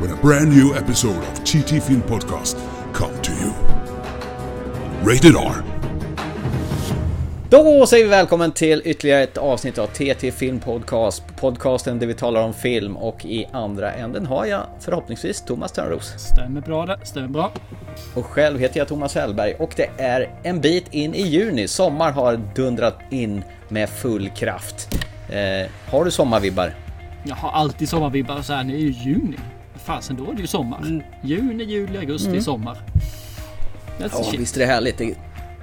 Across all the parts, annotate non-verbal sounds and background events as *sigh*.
when a brand new episode of TT Film Podcast come to you. Rated R. Då säger vi välkommen till ytterligare ett avsnitt av TT Film Podcast. Podcasten där vi talar om film och i andra änden har jag förhoppningsvis Thomas Törnros. Stämmer bra det, stämmer bra. Och själv heter jag Thomas Hellberg och det är en bit in i juni. Sommar har dundrat in med full kraft. Eh, har du sommarvibbar? Jag har alltid sommarvibbar så här, nu är det juni. Fasen, då är det ju sommar. Mm. Juni, juli, augusti, sommar. That's Ja, shit. visst är det härligt. Det är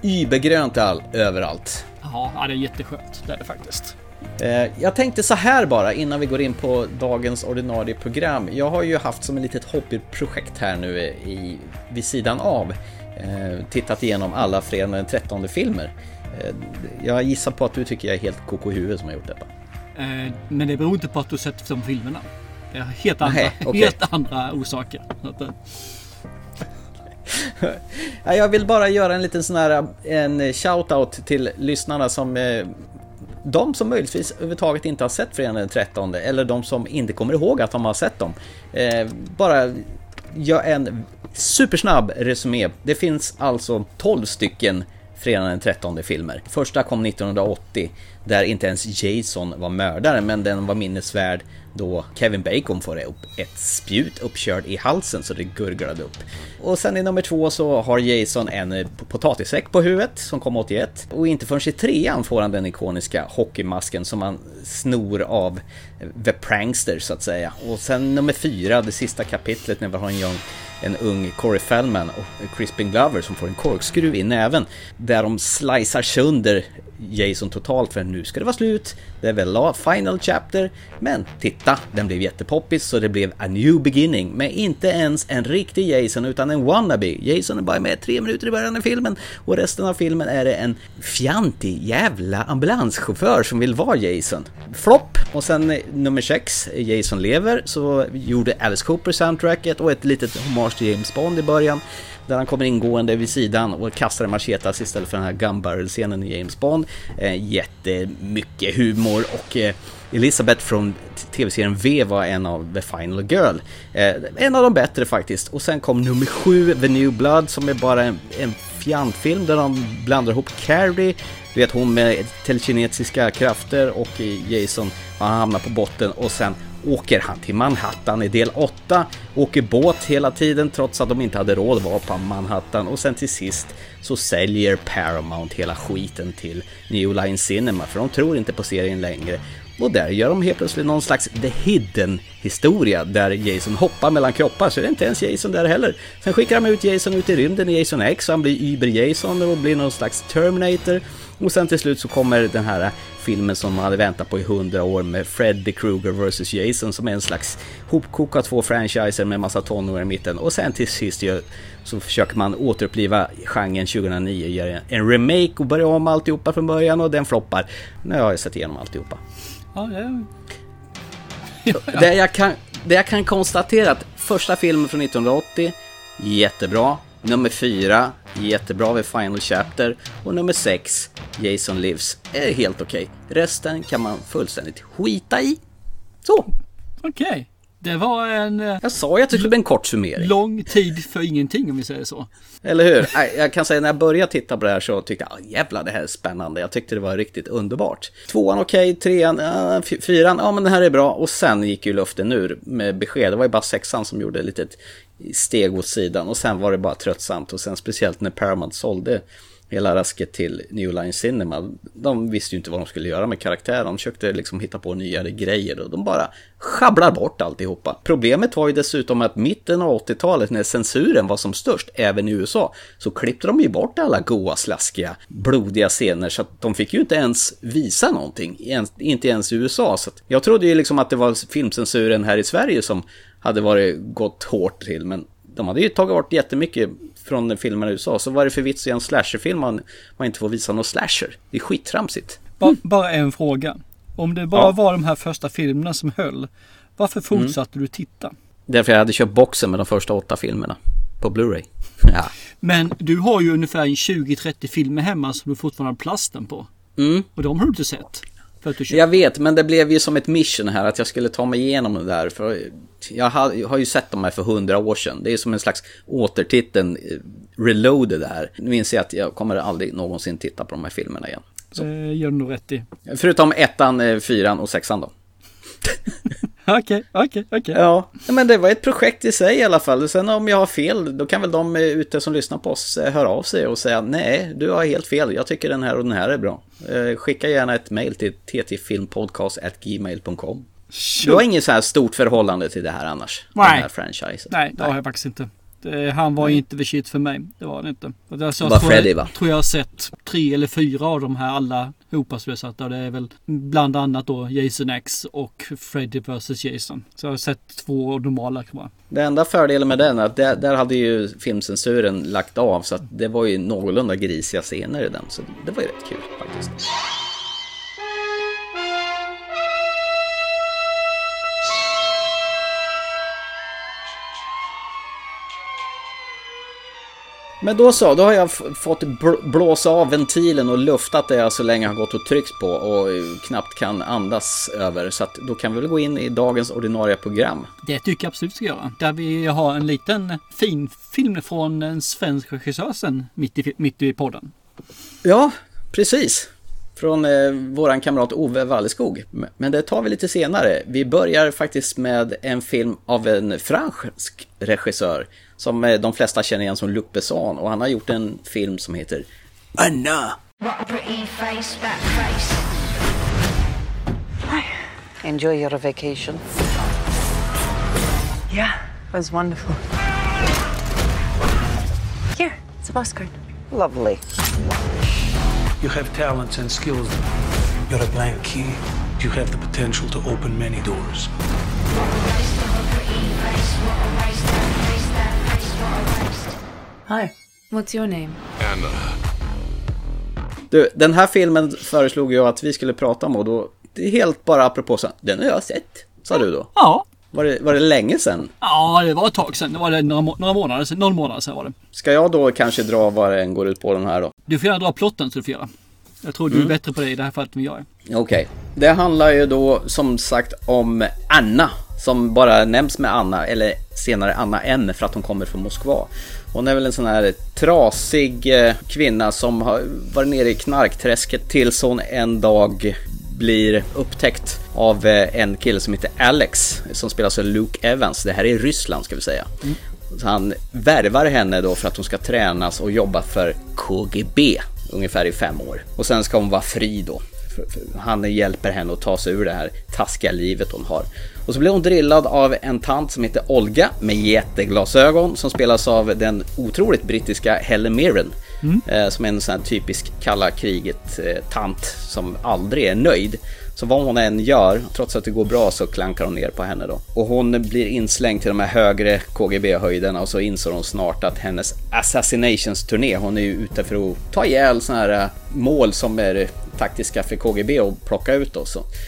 übergrönt all, överallt. Ja, det är jätteskönt. Det är det faktiskt. Eh, Jag tänkte så här bara innan vi går in på dagens ordinarie program. Jag har ju haft som ett litet hobbyprojekt här nu i, vid sidan av. Eh, tittat igenom alla fredag den 13 filmer. Eh, jag gissar på att du tycker jag är helt koko i huvudet som har gjort detta. Men det beror inte på att du sett de filmerna. Det är helt andra, Nej, okej. helt andra orsaker. Eh, *laughs* Ja, jag vill bara göra en liten sån här en shout-out till lyssnarna som eh, de som möjligtvis överhuvudtaget inte har sett fredagen den 13 eller de som inte kommer ihåg att de har sett dem. Eh, bara gör en supersnabb resumé. Det finns alltså 12 stycken fredagen den 13 filmer. Första kom 1980 där inte ens Jason var mördare men den var minnesvärd då Kevin Bacon får upp ett spjut uppkörd i halsen så det gurglade upp. Och sen i nummer två så har Jason en potatissäck på huvudet som kom 81 och inte förrän i trean får han den ikoniska hockeymasken som han snor av The Prankster så att säga. Och sen nummer fyra, det sista kapitlet när vi har en young en ung Corey Feldman och Crispin Glover som får en korkskruv i näven. Där de slicear sönder Jason totalt för nu ska det vara slut. Det är väl final chapter. Men titta, den blev jättepoppis så det blev a new beginning. Med inte ens en riktig Jason utan en wannabe. Jason är bara med tre minuter i början av filmen och resten av filmen är det en fjantig jävla ambulanschaufför som vill vara Jason. Flopp! Och sen eh, nummer sex, Jason lever, så gjorde Alice Cooper soundtracket och ett litet hommage till James Bond i början. Där han kommer ingående vid sidan och kastar en machetas istället för den här gun barrel-scenen i James Bond. Eh, jättemycket humor och eh, Elisabeth från tv-serien V var en av The Final Girl. Eh, en av de bättre faktiskt. Och sen kom nummer sju, The New Blood, som är bara en, en fjantfilm där de blandar ihop Carrie, du vet hon med telekinetiska krafter och eh, Jason, han hamnar på botten och sen åker han till Manhattan i del 8, åker båt hela tiden trots att de inte hade råd att vara på Manhattan och sen till sist så säljer Paramount hela skiten till New Line Cinema för de tror inte på serien längre. Och där gör de helt plötsligt någon slags The Hidden historia där Jason hoppar mellan kroppar så det är inte ens Jason där heller. Sen skickar de ut Jason ut i rymden i Jason X och han blir Uber-Jason och blir någon slags Terminator. Och sen till slut så kommer den här filmen som man hade väntat på i hundra år med Freddy Krueger vs Jason som är en slags hopkok av två franchiser med massa tonåringar i mitten. Och sen till sist så försöker man återuppliva genren 2009, gör en remake och börja om alltihopa från början och den floppar. Nu har jag sett igenom alltihopa ja, ja. *laughs* Det jag, kan, det jag kan konstatera att första filmen från 1980, jättebra. Nummer fyra, jättebra vid Final Chapter. Och nummer sex, Jason Lives, är helt okej. Resten kan man fullständigt skita i. Så, Okej. Det var en eh, jag sa ju att det skulle bli en kort summering. lång tid för ingenting om vi säger så. Eller hur? Jag kan säga när jag började titta på det här så tyckte jag, "Ah, jävlar det här är spännande. Jag tyckte det var riktigt underbart. Tvåan okej, trean, äh, f- fyran, ja men det här är bra. Och sen gick ju luften ur med besked. Det var ju bara sexan som gjorde ett litet steg åt sidan. Och sen var det bara tröttsamt. Och sen speciellt när Paramount sålde hela rasket till New Line Cinema. De visste ju inte vad de skulle göra med karaktären. De försökte liksom hitta på nyare grejer och de bara schabblar bort alltihopa. Problemet var ju dessutom att mitten av 80-talet när censuren var som störst, även i USA, så klippte de ju bort alla goa, slaskiga, blodiga scener så att de fick ju inte ens visa någonting, inte ens i USA. Så att jag trodde ju liksom att det var filmcensuren här i Sverige som hade varit gått hårt till, men De hade ju tagit bort jättemycket från filmerna i USA. Så vad är det för vits i en slasherfilm man, man inte får visa någon slasher? Det är skittramsigt. Ba, bara en fråga. Om det bara Ja. var de här första filmerna som höll. Varför fortsatte du titta? Därför jag hade köpt boxen med de första åtta filmerna. På Blu-ray. *laughs* Ja. Men du har ju ungefär 20-30 filmer hemma som du fortfarande har plasten på. Mm. Och de har du inte sett. Jag vet, men det blev ju som ett mission här att jag skulle ta mig igenom det där. För jag har, ju sett de här för hundra år sedan. Det är som en slags återtiteln, eh, reloaded där. Nu inser jag att jag kommer aldrig någonsin titta på de här filmerna igen. Eh, gör du nog rätt i. Förutom ettan, eh, fyran och sexan då. *laughs* Okej, okej, okej. Ja, men det var ett projekt i sig i alla fall. Sen om jag har fel, då kan väl de eh, ute som lyssnar på oss eh, höra av sig och säga nej, du har helt fel. Jag tycker den här och den här är bra. Eh, Skicka gärna ett mail till ttfilmpodcast.gmail.com. Du har inget så här stort förhållande till det här annars? Nej. Den här franchisen? Nej, det har jag faktiskt inte. Det, han var inte the shit för mig. Det var det inte. Och där, så Det jag tror, Freddy, jag, va? tror jag har sett tre eller fyra av de här alla hopasslösa. Och det är väl bland annat då Jason X och Freddy vs Jason. Så jag har sett två normala bara. Det enda fördelen med den är att där, där hade ju filmcensuren lagt av så att det var ju någorlunda grisiga scener i den. Så det var ju rätt kul faktiskt. Men då så, då har jag fått bl- blåsa av ventilen och luftat det jag så länge har gått och tryckt på och eh, knappt kan andas över. Så att då kan vi väl gå in i dagens ordinarie program. Det tycker jag absolut ska göra. Där vi har en liten fin film från en svensk regissör mitt i, mitt i podden. Ja, precis. Från eh, våran kamrat Ove Walleskog. Men det tar vi lite senare. Vi börjar faktiskt med en film av en fransk regissör. Som eh, de flesta känner igen som Luc Besson. Och han har gjort en film som heter Anna. What a pretty face, that face. Enjoy your vacation. Yeah, it was wonderful. Here, it's a bus card. Lovely. You have talents and skills. You're a blank key. You have the potential to open many doors. Hi. What's your name? Du, den här filmen föreslog jag att vi skulle prata om och då, det är helt bara apropå så, den har jag sett, sa du då. Ja, Var det, var det länge sedan? ja det var ett tag sedan. Det var det några, må- några månader sedan. Någon månad sedan var det. Ska jag då kanske dra vad den går ut på den här då? Du får gärna dra plotten så du får göra. Jag tror du är bättre på det i det här fallet än jag är. Okej. Det handlar ju då som sagt om Anna. Som bara nämns med Anna, eller senare Anna M för att hon kommer från Moskva. Hon är väl en sån här trasig eh, kvinna som har varit nere i knarkträsket tills hon en dag blir upptäckt av eh, en kille som heter Alex som spelas av Luke Evans. Det här är i Ryssland ska vi säga. Så han värvar henne då för att hon ska tränas och jobba för KGB ungefär i fem år. Och sen ska hon vara fri då. Han hjälper henne att ta sig ur det här taskiga livet hon har. Och så blir hon drillad av en tant som heter Olga med jätteglasögon som spelas av den otroligt brittiska Helen Mirren. Eh, som är en sån här typisk kalla kriget-tant som aldrig är nöjd. Så vad hon än gör, trots att det går bra så klankar hon ner på henne då. Och hon blir inslängd till de här högre KGB-höjderna och så inser hon snart att hennes assassinations-turné, hon är ju ute för att ta ihjäl såna här eh, mål som är taktiska för KGB och plocka ut.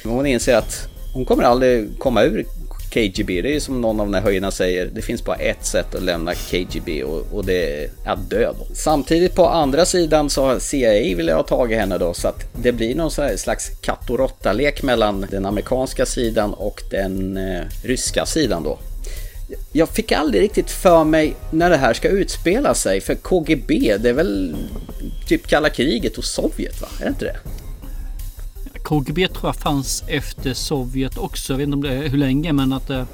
Men hon inser att hon kommer aldrig komma ur KGB, det är ju som någon av de här höjderna säger, det finns bara ett sätt att lämna KGB och, och det är att dö då. Samtidigt på andra sidan så har CIA vill ha tag i henne då så att det blir någon slags katt och råtta-lek mellan den amerikanska sidan och den eh, ryska sidan då. Jag fick aldrig riktigt för mig när det här ska utspela sig för KGB det är väl typ kalla kriget och Sovjet va? Är det inte det? KGB tror jag fanns efter Sovjet också. Jag vet inte om det är hur länge men att det,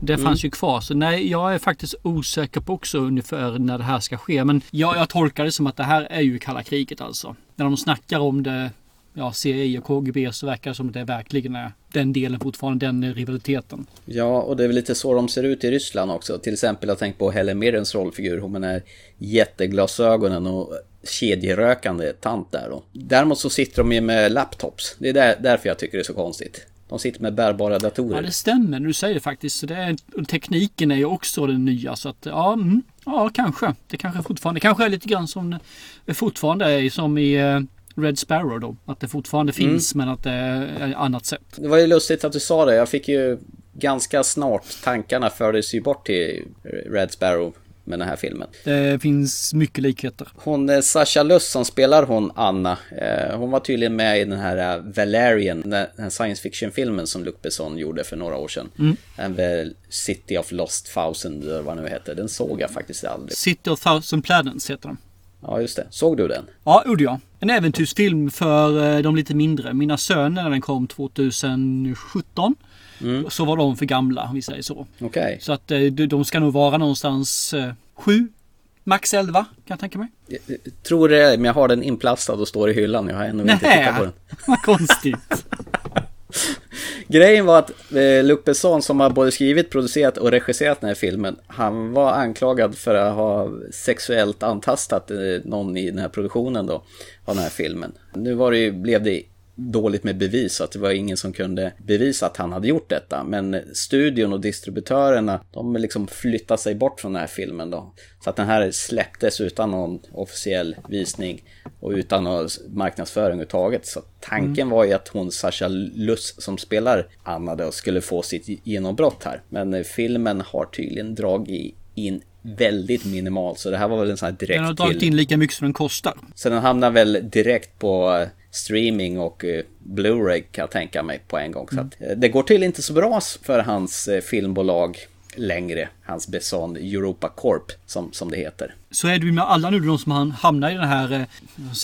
det fanns ju kvar. Så nej, jag är faktiskt osäker på också ungefär när det här ska ske. Men jag, jag tolkar det som att det här är ju kalla kriget alltså. När de snackar om det, ja CIA och KGB så verkar det som att det verkligen är den delen fortfarande, den rivaliteten. Ja, och det är väl lite så de ser ut i Ryssland också. Till exempel, jag tänkt på Helen Mirrens rollfigur. Hon med den här jätteglasögonen och kedjerökande tant där då. Däremot så sitter de ju med laptops. Det är där, därför jag tycker det är så konstigt. De sitter med bärbara datorer. Ja, det stämmer du säger det faktiskt. Så det är, tekniken är ju också den nya. Så att ja, mm, ja kanske. Det kanske fortfarande kanske är lite grann som det fortfarande är som i eh, Red Sparrow då. Att det fortfarande finns men att det är annat sätt. Det var ju lustigt att du sa det. Jag fick ju ganska snart tankarna fördes ju bort till Red Sparrow med den här filmen. Det finns mycket likheter. Hon eh, Sasha Luss som spelar hon Anna. Eh, hon var tydligen med i den här eh, Valerian, den här science fiction-filmen som Luc Besson gjorde för några år sedan. Mm. En City of Lost Thousand, eller vad det nu heter. Den såg jag faktiskt aldrig. City of Thousand Planets heter den. Ja, just det. Såg du den? Ja, gjorde jag. En äventyrsfilm för de lite mindre. Mina söner när den kom 2017. Mm. Så var de för gamla om vi säger så. Okej. Så att eh, de ska nog vara någonstans eh, sju, max 11 kan jag tänka mig. Jag Tror det, men jag har den inplastad och står i hyllan. Jag har ännu inte tittat på den. *laughs* vad konstigt. *laughs* Grejen var att eh, Luc Besson som har både skrivit, producerat och regisserat den här filmen, han var anklagad för att ha sexuellt antastat eh, någon i den här produktionen då, av den här filmen. Nu var det ju, blev det dåligt med bevis, att det var ingen som kunde bevisa att han hade gjort detta. Men studion och distributörerna, de liksom flyttade sig bort från den här filmen då. Så att den här släpptes utan någon officiell visning och utan någon marknadsföring överhuvudtaget. Så tanken var ju att hon, Sasha Luss, som spelar Anna då, skulle få sitt genombrott här. Men filmen har tydligen dragit in väldigt minimalt, så det här var väl en sån här direkt Den har dragit in lika mycket som den kostar. Så den hamnar väl direkt på streaming och eh, Blu-ray kan jag tänka mig på en gång. Så att, eh, det går till inte så bra för hans eh, filmbolag längre. Hans Besson Europa Corp som, som det heter. Så är det ju med alla nu de som hamnar i den här,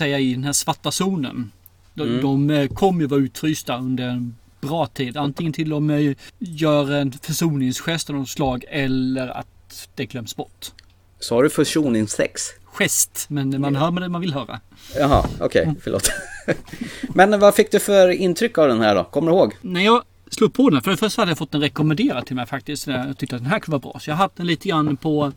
jag, i den här svarta zonen. De, de eh, kommer ju vara utfrysta under en bra tid. Antingen till de gör en försoningsgest av något slag eller att det glöms bort. Så har du försoningssex? Gest, men man hör med det man vill höra. Jaha, okej, förlåt. *laughs* Men vad fick du för intryck av den här då? Kommer du ihåg? När jag slog på den, för det första hade jag fått den rekommenderad till mig faktiskt. Jag tyckte att den här kunde vara bra. Så jag haft den lite grann på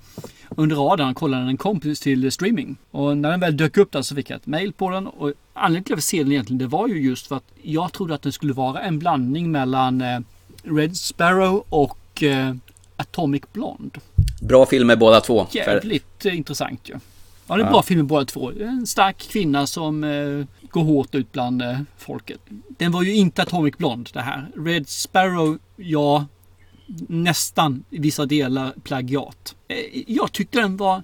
under radarn och kollade en kompis till streaming. Och när den väl dök upp där så fick jag ett mail på den. Och anledningen till att jag se den egentligen det var ju just för att jag trodde att den skulle vara en blandning mellan eh, Red Sparrow och eh, Atomic Blonde. Bra filmer båda två. För, Jävligt eh, intressant ju. Ja, det är Ja. bra filmer båda två. En stark kvinna som eh, går hårt ut bland eh, folket. Den var ju inte Atomic Blonde det här. Red Sparrow, ja, nästan i vissa delar plagiat. Eh, jag tyckte den var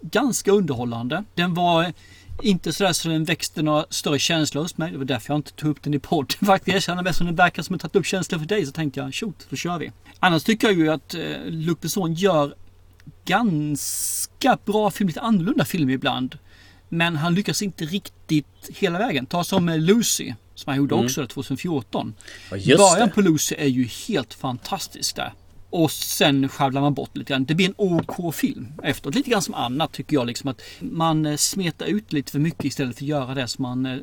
ganska underhållande. Den var inte sådär så den växte några större känslor hos mig. Det var därför jag inte tog upp den i podden. *laughs* Faktiskt erkänna mest som den verkar som att tagit upp känslor för dig så tänkte jag shoot, då kör vi. Annars tycker jag ju att eh, Luc Besson gör ganska bra film, lite annorlunda film ibland. Men han lyckas inte riktigt hela vägen. Ta som eh, Lucy, som han gjorde också 2014. Ja, Början det. på Lucy är ju helt fantastisk där. Och sen sjabblar man bort lite grann. Det blir en OK-film efteråt. Lite grann som annat tycker jag. Liksom att man eh, smetar ut lite för mycket istället för att göra det som man eh,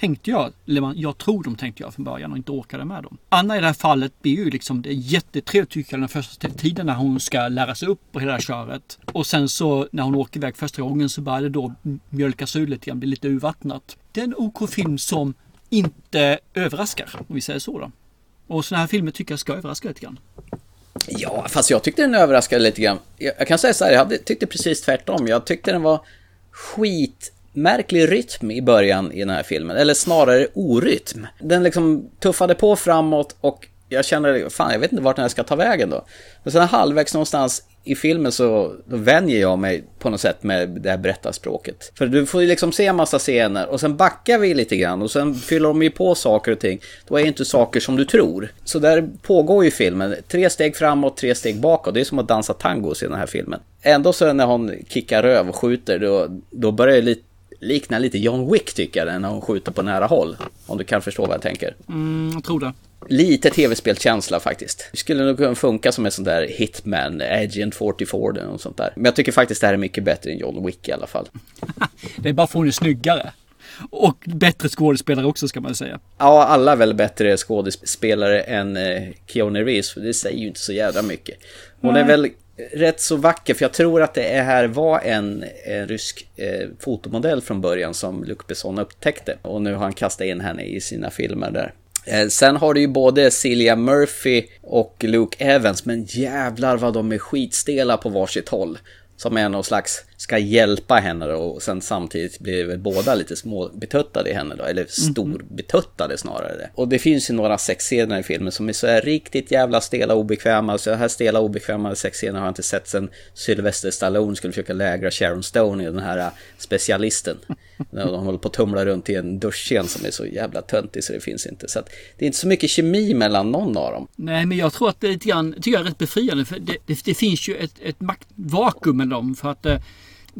tänkte jag, Eller man, jag tror de tänkte göra från början och inte orkade med dem. Anna i det här fallet blir ju liksom det är jättetrevligt tycker jag den första tiden när hon ska lära sig upp på hela det här köret. Och sen så när hon åker iväg första gången så börjar det då mjölkas ur lite grann, blir lite urvattnat. Det är en OK-film som inte överraskar, om vi säger så då. Och sådana här filmer tycker jag ska överraska lite grann. Ja, fast jag tyckte den överraskade lite grann. Jag, jag kan säga så här, jag hade, tyckte precis tvärtom. Jag tyckte den var skit märklig rytm i början i den här filmen. Eller snarare orytm. Den liksom tuffade på framåt och jag känner, fan jag vet inte vart den här ska ta vägen då. Men sen halvvägs någonstans i filmen så vänjer jag mig på något sätt med det här berättarspråket. För du får ju liksom se en massa scener och sen backar vi lite grann och sen fyller de ju på saker och ting. Då är inte saker som du tror. Så där pågår ju filmen. Tre steg framåt, tre steg bakåt. Det är som att dansa tango i den här filmen. Ändå så när hon kickar röv och skjuter då, då börjar det lite likna lite John Wick tycker jag när hon skjuter på nära håll. Om du kan förstå vad jag tänker. Mm, jag tror det. Lite tv-spelkänsla faktiskt. Det skulle nog kunna funka som en sån där Hitman, Agent 44 eller något sånt där. Men jag tycker faktiskt det här är mycket bättre än John Wick i alla fall. *laughs* Det är bara för hon är snyggare. Och bättre skådespelare också ska man säga. Ja, alla är väl bättre skådespelare än eh, Keanu Reeves, för det säger ju inte så jävla mycket. Hon är väl rätt så vacker, för jag tror att det här var en, en rysk eh, fotomodell från början som Luc Besson upptäckte. Och nu har han kastat in henne i sina filmer där. Eh, Sen har du ju både Cillia Murphy och Luke Evans, men jävlar vad de är skitstela på varsitt håll. Som är någon slags, ska hjälpa henne då, och sen samtidigt blir väl båda lite små betuttade i henne då, eller storbetuttade snarare. Och det finns ju några sexscener i filmen som är så här riktigt jävla stela och obekväma. Så här stela och obekväma sexscener har jag inte sett sen Sylvester Stallone skulle försöka lägra Sharon Stone i den här äh, specialisten. *laughs* När de håller på att tumla runt i en duschscen som är så jävla töntig så det finns inte. Så att det är inte så mycket kemi mellan någon av dem. Nej, men jag tror att det är lite grann, tycker jag är rätt befriande. För det, det, det finns ju ett, ett maktvakuum med dem. För att eh,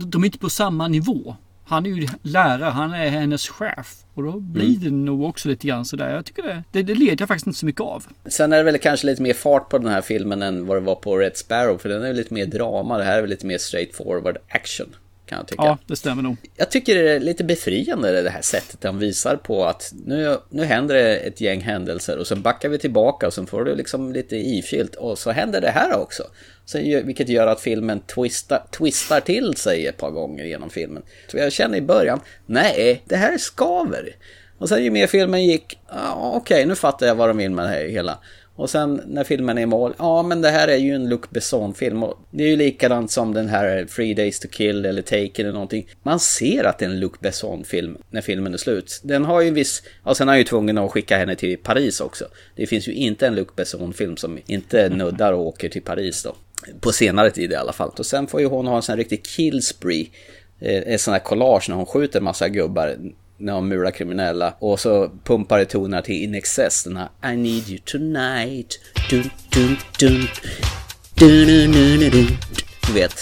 de är inte på samma nivå. Han är ju lärare, han är hennes chef. Och då blir det nog också lite grann sådär. Jag tycker det, det, det leder jag faktiskt inte så mycket av. Sen är det väl kanske lite mer fart på den här filmen än vad det var på Red Sparrow. För den är lite mer drama. Det här är väl lite mer straightforward action. Kan jag tycka. Ja, det stämmer nog. Jag tycker det är lite befriande det här sättet de visar på att nu, nu händer det ett gäng händelser och sen backar vi tillbaka och sen får du liksom lite ifyllt och så händer det här också. Så, vilket gör att filmen twistar, twistar till sig ett par gånger genom filmen. Så jag känner i början, nej, det här skaver. Och sen ju mer filmen gick, ja, okej, nu fattar jag vad de vill med det här hela. Och sen när filmen är i mål, ja men det här är ju en Luc Besson-film. Och det är ju likadant som den här Three Days to Kill eller Take eller någonting. Man ser att det är en Luc Besson-film när filmen är slut. Den har ju en viss, ja sen är han ju tvungen att skicka henne till Paris också. Det finns ju inte en Luc Besson-film som inte *laughs* nuddar och åker till Paris då. På senare tid i alla fall. Och sen får ju hon ha en sån här riktig kill spree. Eh, En sån här collage när hon skjuter en massa gubbar när de mular kriminella. Och så pumpar det toner till In Excess. Den här I need you tonight. Dun, dun. Dun, dun, dun, dun, dun. Du vet.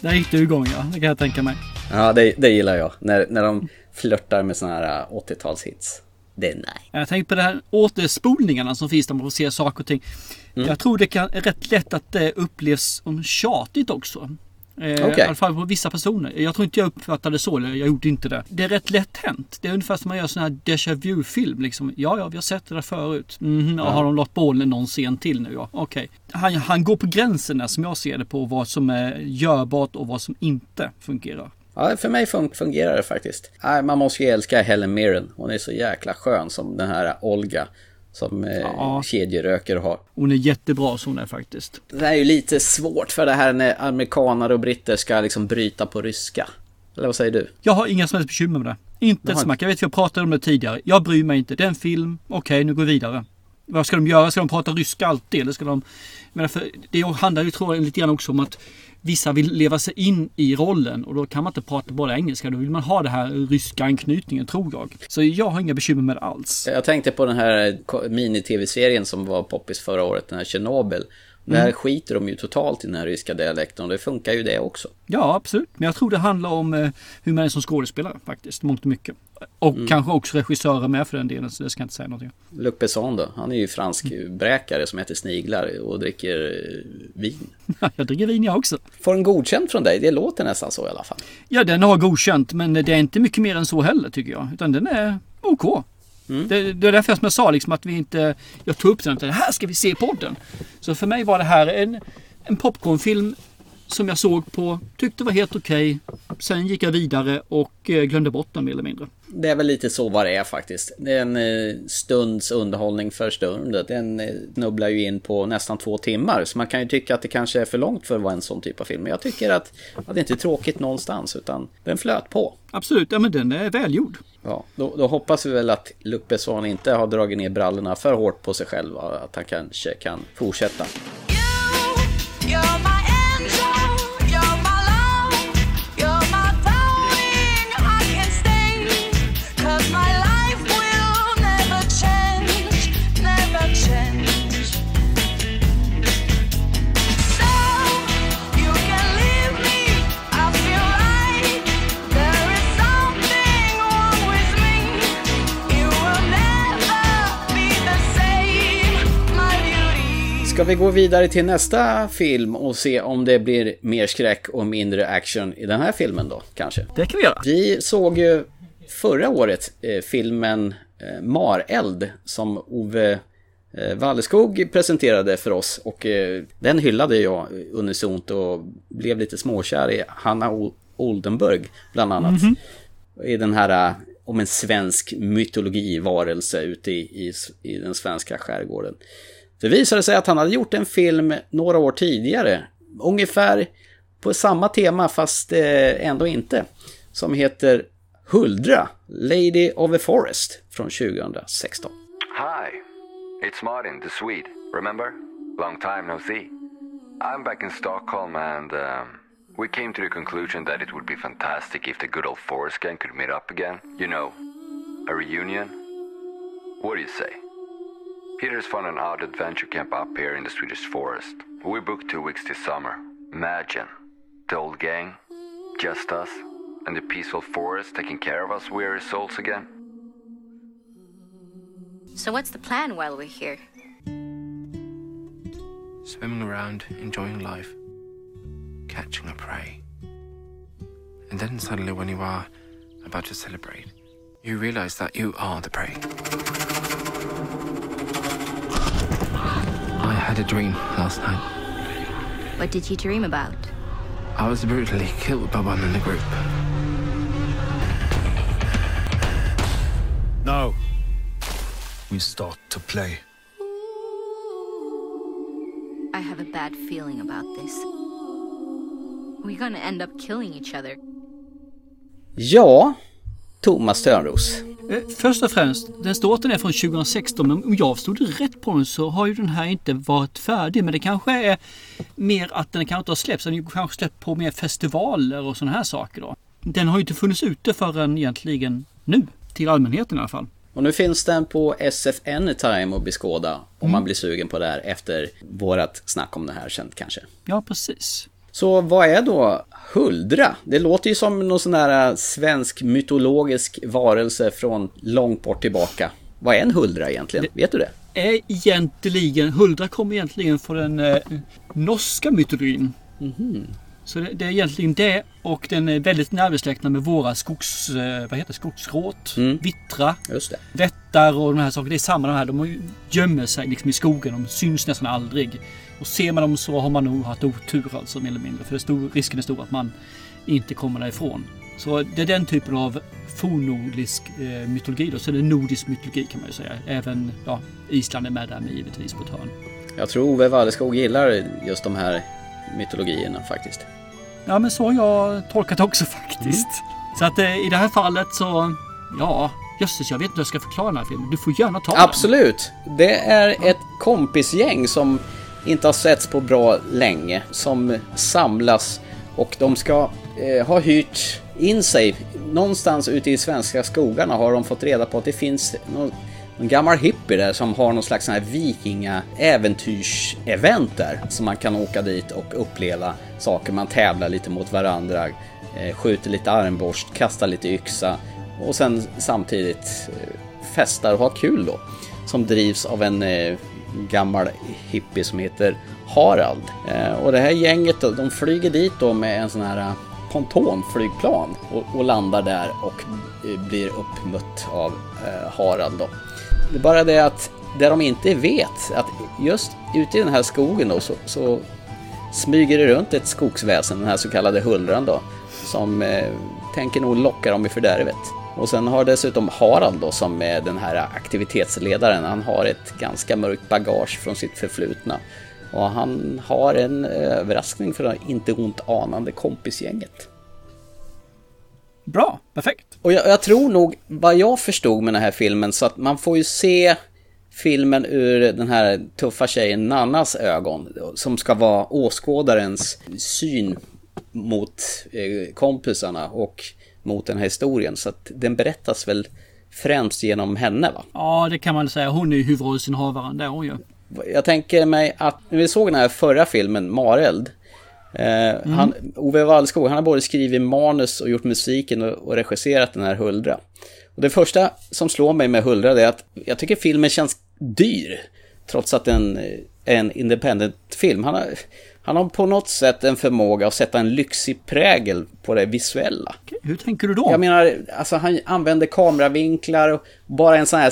Där gick du igång ja, det kan jag tänka mig. Ja, det, det gillar jag. När, när de flörtar med såna här 80-talshits. Det är nej. Jag tänkte på det här återspolningarna som finns där man får se saker och ting. Mm. Jag tror det kan, är rätt lätt att det upplevs som tjatigt också. Eh, Okej. I alla fall på vissa personer. Jag tror inte jag uppfattade det så, eller jag gjorde inte det. Det är rätt lätt hänt. Det är ungefär som man gör sån här déjà vu-film. Liksom. Ja, ja, vi har sett det där förut. Mhm, ja. Har de lått bollen någon scen till nu? Ja, okej. Han, han går på gränserna som jag ser det på vad som är görbart och vad som inte fungerar. Ja, för mig fun- fungerar det faktiskt. Nej, man måste ju älska Helen Mirren. Hon är så jäkla skön som den här Olga. Som eh, Ja. kedjeröker har. Hon är jättebra som hon är faktiskt. Det här är ju lite svårt för det här när amerikanare och britter ska liksom bryta på ryska. Eller vad säger du? Jag har inga som helst bekymmer med det. Inte ett smack. Jag vet att jag pratade om det tidigare. Jag bryr mig inte. Det är en film. Okej, nu går vi vidare. Vad ska de göra? Ska de prata ryska alltid? Eller ska de... Men för det handlar ju tror jag lite grann också om att vissa vill leva sig in i rollen och då kan man inte prata bara engelska. Då vill man ha den här ryska anknytningen tror jag. Så jag har inga bekymmer med det alls. Jag tänkte på den här mini-tv-serien som var poppis förra året, den här Tjernobyl. Där skiter de ju totalt i den här ryska dialekten och det funkar ju det också. Ja, absolut. Men jag tror det handlar om eh, hur man är som skådespelare faktiskt. Mångt och mycket. Och kanske också regissörer med för den delen. Så det ska jag inte säga någonting. Luc Besson då, han är ju fransk bräkare som äter sniglar och dricker eh, vin. *laughs* jag dricker vin jag också. Får en godkänt från dig, det låter nästan så i alla fall. Ja, den har godkänt, men det är inte mycket mer än så heller tycker jag. Utan den är OK. Mm. Det, det är därför som jag sa liksom att vi inte... Jag tog upp den och här ska vi se podden. Så för mig var det här en, en popcornfilm som jag såg på, tyckte var helt okej. Sen gick jag vidare och eh, glömde bort den mer eller mindre. Det är väl lite så vad det är faktiskt. Det är en eh, stunds underhållning för stunden. Den eh, snubblar ju in på nästan två timmar. Så man kan ju tycka att det kanske är för långt för att vara en sån typ av film. Men jag tycker att, att det inte är tråkigt någonstans. Utan den flöt på. Absolut, ja men den är välgjord. Ja, då, då hoppas vi väl att Luc Besson inte har dragit ner brallorna för hårt på sig själv. Att han kanske kan fortsätta. Ska vi gå vidare till nästa film och se om det blir mer skräck och mindre action i den här filmen då, kanske? Det kan vi göra. Vi såg ju förra året eh, filmen eh, Mareld som Ove eh, Walleskog presenterade för oss och eh, den hyllade jag unisont och blev lite småkär i Hanna o- Oldenburg bland annat. I den här eh, om en svensk mytologivarelse ute i, i, i den svenska skärgården. Det visade sig att han hade gjort en film några år tidigare, ungefär på samma tema fast eh, ändå inte, som heter Huldra, Lady of the Forest från 2016. Hi, it's Martin, the Swede. Remember? Long time no see. I'm back in Stockholm and um, we came to the conclusion that it would be fantastic if the good old Forest gang could meet up again. You know, a reunion. What do you say? Peter's found an odd adventure camp up here in the Swedish forest. We booked two weeks this summer. Imagine the old gang, just us, and the peaceful forest taking care of us weary souls again. So what's the plan while we're here? Swimming around, enjoying life, catching a prey. And then suddenly, when you are about to celebrate, you realize that you are the prey. I had a dream last night. What did you dream about? I was brutally killed by one in the group. Now, we start to play. I have a bad feeling about this. We're gonna end up killing each other. Ja, Thomas Törnros. Eh, Först och främst, den den är från 2016 men om jag stod rätt på den så har ju den här inte varit färdig. Men det kanske är mer att den kanske inte har släppts. Den har kanske släppt på mer festivaler och sådana här saker då. Den har ju inte funnits ute förrän egentligen nu. Till allmänheten i alla fall. Och nu finns den på SF Anytime att beskåda om Mm. man blir sugen på det här efter vårat snack om det här sen kanske. Ja, precis. Så vad är då Huldra? Det låter ju som någon sån här svensk mytologisk varelse från långt bort tillbaka. Vad är en Huldra egentligen? Vet du det? Är egentligen, Huldra kommer egentligen från den eh, norska mytologin. Så det, det är egentligen det och den är väldigt närbesläktad med våra skogs, eh, vad heter det? skogsgråt, vittra, Just det. vättar och de här sakerna. Det är samma de här. De gömmer sig liksom i skogen. De syns nästan aldrig. Och ser man dem så har man nog haft otur alltså mer eller mindre. För är stor, risken är stor att man inte kommer därifrån. Så det är den typen av fornnordisk eh, mytologi då. Så det är nordisk mytologi kan man ju säga. Även ja, Island är med där med givetvis på ett hörn. Jag tror Ove Walleskog gillar just de här mytologierna faktiskt. Ja men så har jag tolkat det också faktiskt. Så att eh, i det här fallet så, ja, jösses jag vet inte hur jag ska förklara den här filmen. Du får gärna ta den. Absolut. Det är ett kompisgäng som inte har setts på bra länge som samlas och de ska eh, ha hyrt in sig. Någonstans ute i svenska skogarna har de fått reda på att det finns någon, någon gammal hippie där som har någon slags sån här vikinga äventyrsevent där. Så man kan åka dit och uppleva saker. Man tävlar lite mot varandra, eh, skjuter lite armborst, kastar lite yxa och sen samtidigt eh, festar och har kul då. Som drivs av en eh, gammal hippie som heter Harald. Eh, och det här gänget då, de flyger dit då med en sån här eh, pontonflygplan och, och landar där och eh, blir uppmött av Harald då. Det är bara det att det de inte vet, att just ute i den här skogen då så, så smyger det runt ett skogsväsen, den här så kallade huldran då, som eh, tänker nog locka dem i fördärvet. Och sen har dessutom Harald då som är den här aktivitetsledaren, han har ett ganska mörkt bagage från sitt förflutna. Och han har en överraskning för det inte ont anande kompisgänget. Bra, perfekt. Och jag, jag tror nog, vad jag förstod med den här filmen, så att man får ju se filmen ur den här tuffa tjejen Nannas ögon, som ska vara åskådarens syn mot eh, kompisarna och mot den här historien. Så att den berättas väl främst genom henne va? Ja, det kan man säga. Hon är ju huvudrollsinnehavaren där hon ju. Jag tänker mig att när vi såg den här förra filmen, Mareld, eh, han, Ove Wallskog, han har både skrivit manus och gjort musiken och, och regisserat den här Huldra. Och det första som slår mig med Huldra är att jag tycker filmen känns dyr. Trots att den är en independent-film. Han har, han har på något sätt en förmåga att sätta en lyxig prägel på det visuella. Hur tänker du då? Jag menar, alltså han använder kameravinklar och bara en sån här,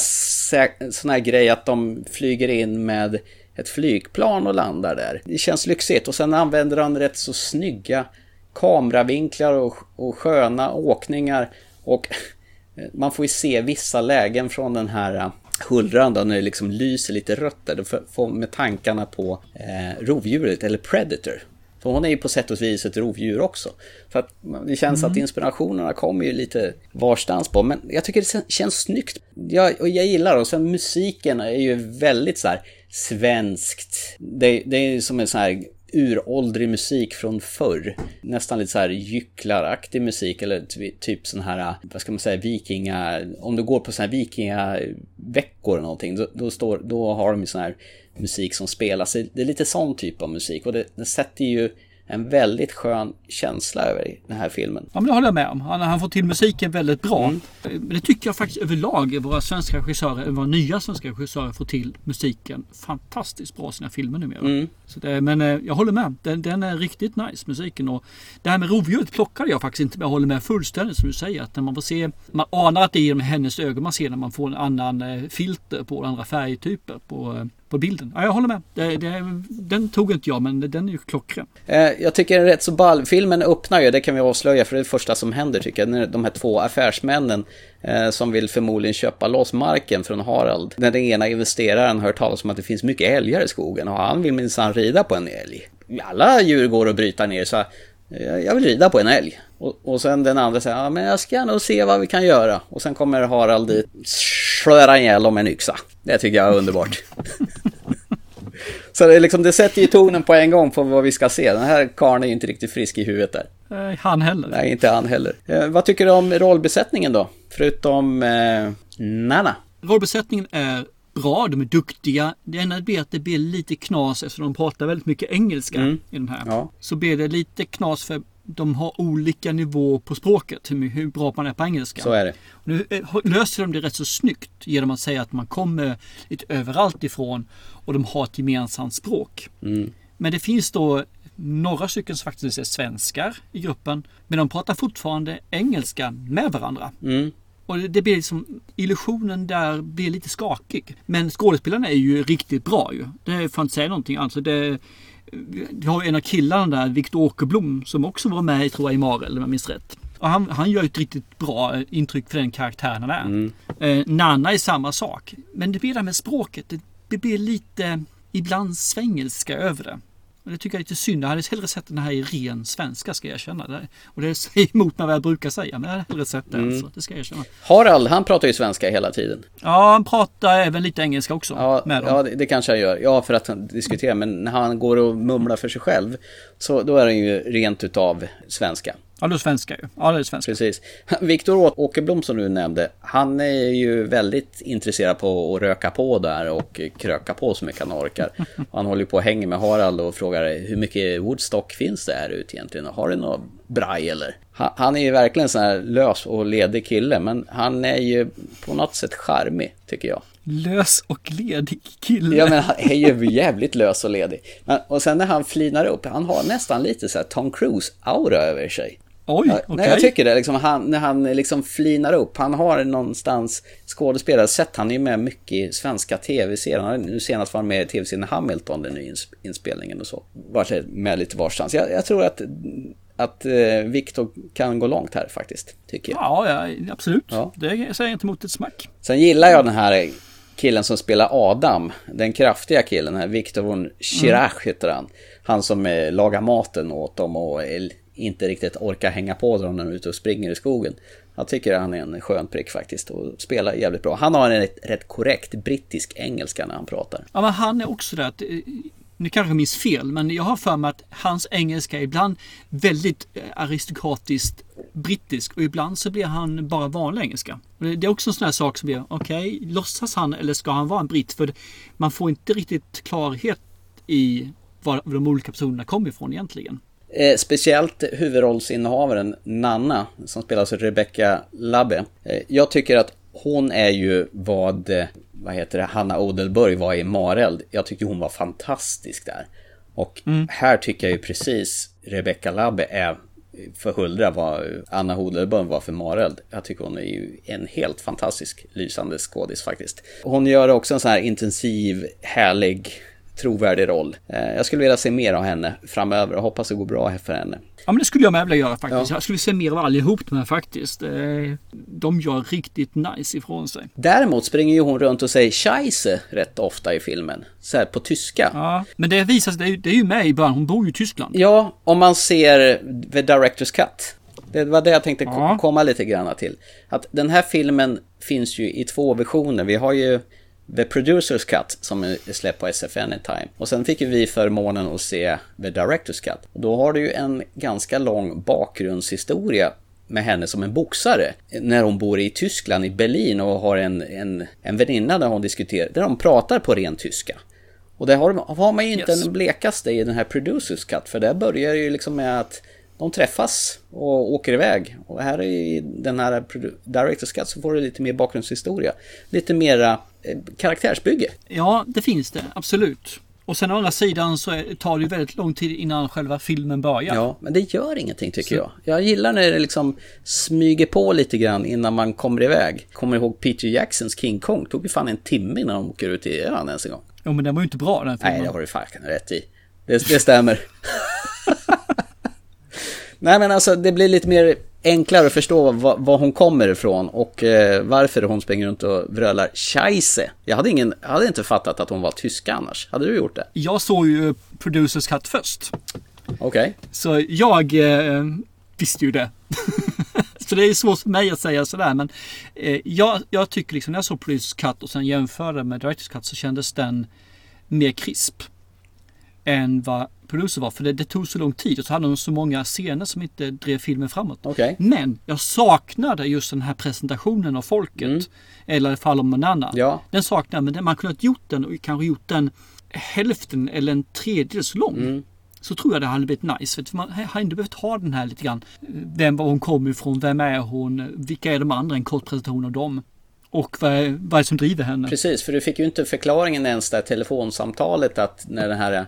sån här grej att de flyger in med ett flygplan och landar där. Det känns lyxigt och sen använder han rätt så snygga kameravinklar och, och sköna åkningar och *laughs* Man får ju se vissa lägen från den här hullran då, när det liksom lyser lite rött där. Får- med tankarna på eh, rovdjuret, eller Predator. För hon är ju på sätt och vis ett rovdjur också. Så att det känns att inspirationerna kommer ju lite varstans på. Men jag tycker det känns snyggt. Jag, och jag gillar det. Och sen musiken är ju väldigt så här svenskt. Det, det är som en sån här uråldrig musik från förr. Nästan lite så här gycklaraktig musik eller ty- typ sån här, vad ska man säga, vikinga... Om du går på sån här vikingaveckor eller någonting, då, då, står, då har de ju sån här musik som spelas. Det är lite sån typ av musik och det, det sätter ju en väldigt skön känsla över den här filmen. Ja, men det håller jag med om. Han, han får till musiken väldigt bra. Men det tycker jag faktiskt överlag våra svenska regissörer, våra nya svenska regissörer får till musiken fantastiskt bra i sina filmer numera. Så det, men eh, jag håller med. Den, den är riktigt nice musiken. Och det här med rovdjuret plockade jag faktiskt inte men jag håller med fullständigt som du säger. Att när man får se, man anar att det är genom hennes ögon man ser när man får en annan eh, filter på andra färgtyper på, eh, på bilden. Ja, jag håller med. Det, det, den tog inte jag men den är ju klockren. Jag tycker den är rätt så ball. Filmen öppnar ju, det kan vi avslöja, för det är det första som händer tycker jag. När de här två affärsmännen Eh, som vill förmodligen köpa loss marken från Harald. När den ena investeraren hör talas om att det finns mycket älgar i skogen och han vill minsann rida på en älg. Alla djur går att bryta ner så eh, jag vill rida på en älg. Och, och sen den andra säger, ja men jag ska nog se vad vi kan göra. Och sen kommer Harald dit, slår ihjäl om en yxa. Det tycker jag är underbart. *laughs* Så det, liksom, det sätter ju tonen på en gång på vad vi ska se. Den här karln är ju inte riktigt frisk i huvudet där. Eh, Han heller. Nej, inte han heller. Eh, vad tycker du om rollbesättningen då? Förutom eh, Nana. Rollbesättningen är bra, de är duktiga. Det enda blir att det blir lite knas eftersom de pratar väldigt mycket engelska Mm. i den här. Ja. Så blir det lite knas för de har olika nivå på språket, hur, hur bra man är på engelska. Så är det. Och Nu eh, löser de det rätt så snyggt genom att säga att man kommer lite överallt ifrån och de har ett gemensamt språk. Mm. Men det finns då några stycken som faktiskt är svenskar i gruppen. Men de pratar fortfarande engelska med varandra. Mm. Och det- blir liksom, illusionen där blir lite skakig. Men skådespelarna är ju riktigt bra ju. Det får jag inte säga någonting. Alltså det, vi har en av killarna där, Viktor Åkerblom, som också var med tror jag i Marel om jag minns rätt. Och han, han gör ett riktigt bra intryck för den karaktären han är. Eh, Nanna är samma sak. Men det blir det här med språket. Det, det blir lite, ibland svengelska över det. Och det tycker jag är lite synd. Jag hade hellre sett den här i ren svenska ska jag erkänna. Och det säger emot mig vad jag brukar säga. Men jag hade hellre sett det. Mm. Alltså. Det ska jag erkänna. Harald, han pratar ju svenska hela tiden. Ja, han pratar även lite engelska också. Ja, med dem. ja det, det kanske han gör. Ja, för att han diskuterar. Men när han går och mumlar för sig själv, så då är han ju rent utav svenska. Ja, det är svenska ju. Ja, det är svenska. Precis. *laughs* Viktor Åkerblom som du nämnde, han är ju väldigt intresserad på att röka på där och kröka på så mycket han orkar. *laughs* Han håller ju på och hänger med Harald och frågar hur mycket Woodstock finns det här ute egentligen? Har du något braj eller? Han, är ju verkligen en sån här lös och ledig kille, men han är ju på något sätt charmig, tycker jag. Lös och ledig kille. Ja men han är ju jävligt lös och ledig. Men, och sen när han flinar upp, han har nästan lite så här Tom Cruise-aura över sig. Oj, okej. Nej, jag tycker det. Liksom, han, när han liksom flinar upp, han har någonstans skådespelare, sett han är med mycket i svenska tv-serier. Nu senast var han med i tv-serien Hamilton, den nya ins- inspelningen och så. Var med lite varstans. Jag, jag tror att, att eh, Victor kan gå långt här faktiskt, tycker jag. Ja, ja absolut. Ja. Det säger jag inte emot ett smack. Sen gillar jag den här killen som spelar Adam, den kraftiga killen, här Victor von Schirach heter han. Han som eh, lagar maten åt dem och inte riktigt orkar hänga på dem när de är ute och springer i skogen. Jag tycker han är en skön prick faktiskt och spelar jävligt bra. Han har en rätt, rätt korrekt brittisk engelska när han pratar. Ja, men han är också det att, eh, nu kanske jag minns fel, men jag har för mig att hans engelska är ibland väldigt eh, aristokratiskt brittisk och ibland så blir han bara vanlig engelska. Det det är också en sån här sak som blir, okej, låtsas han eller ska han vara en britt? För man får inte riktigt klarhet i var de olika personerna kommer ifrån egentligen. Eh, speciellt huvudrollsinnehavaren Nanna, som spelas av Rebecca Labbe. Eh, jag tycker att hon är ju vad, eh, vad heter det, Hanna Odelburg var i Mareld. Jag tyckte hon var fantastisk där. Och här tycker jag ju precis Rebecca Labbe är för Huldra vad Anna Odelburg var för Mareld. Jag tycker hon är ju en helt fantastisk lysande skådis faktiskt. Hon gör också en sån här intensiv, härlig trovärdig roll. Eh, Jag skulle vilja se mer av henne framöver och hoppas det går bra för henne. Ja men det skulle jag med vilja göra faktiskt. Ja. Jag skulle se mer av allihop de här faktiskt. Eh, De gör riktigt nice ifrån sig. Däremot springer ju hon runt och säger scheisse rätt ofta i filmen. Så här på tyska. Ja, men det visar sig, det är, ju- det är ju med i början. Hon bor ju i Tyskland. Ja, om man ser The Director's Cut. Det var det jag tänkte Ja. komma lite grann till. Att den här filmen finns ju i två versioner. Vi har ju The Producer's Cut som är släppt på SF Anytime. Och sen fick ju vi förmånen att se The Director's Cut. Och då har du ju en ganska lång bakgrundshistoria med henne som en boxare. När hon bor i Tyskland, i Berlin och har en, en, en väninna där hon diskuterar, där de pratar på ren tyska. Och det har, har man ju inte Yes. den blekaste i den här Producers Cut, för där börjar det ju liksom med att de träffas och åker iväg. Och här i den här Directors Cut så får du lite mer bakgrundshistoria. Lite mera eh, karaktärsbygge. Ja, det finns det. Absolut. Och sen å andra sidan så tar det ju väldigt lång tid innan själva filmen börjar. Ja, men det gör ingenting tycker Så- jag. Jag gillar när det liksom smyger på lite grann innan man kommer iväg. Kommer ihåg Peter Jacksons King Kong? Tog ju fan en timme innan de åker ut i ön ens en gång. Jo, men den var ju inte bra den filmen. Nej, det har du fan rätt i. Det, det stämmer. *laughs* Nej, men alltså det blir lite mer enklare att förstå var, hon kommer ifrån och eh, varför hon springer runt och vrölar Scheisse. Jag hade, ingen, jag hade inte fattat att hon var tyska annars. Hade du gjort det? Jag såg ju Producers Cut först. Okej. Så jag eh, visste ju det. *laughs* så det är svårt för mig att säga sådär. Men eh, jag, jag tycker liksom när jag såg Producers Cut och sen jämförde med Directors Cut så kändes den mer krisp. Än vad Producer var. För det, det tog så lång tid och så hade de så många scener som inte drev filmen framåt. Okej. Men jag saknade just den här presentationen av folket. Eller i fall om någon annan. Mm. Ja. Den saknade men man kunde ha gjort den och kanske gjort den hälften eller en tredjedel så lång. Mm. Så tror jag det hade blivit nice. För man har ändå behövt ha den här lite grann. Vem var hon kommer ifrån? Vem är hon? Vilka är de andra? En kort presentation av dem. Och vad är, vad är det som driver henne? Precis, för du fick ju inte förklaringen ens där telefonsamtalet att när den här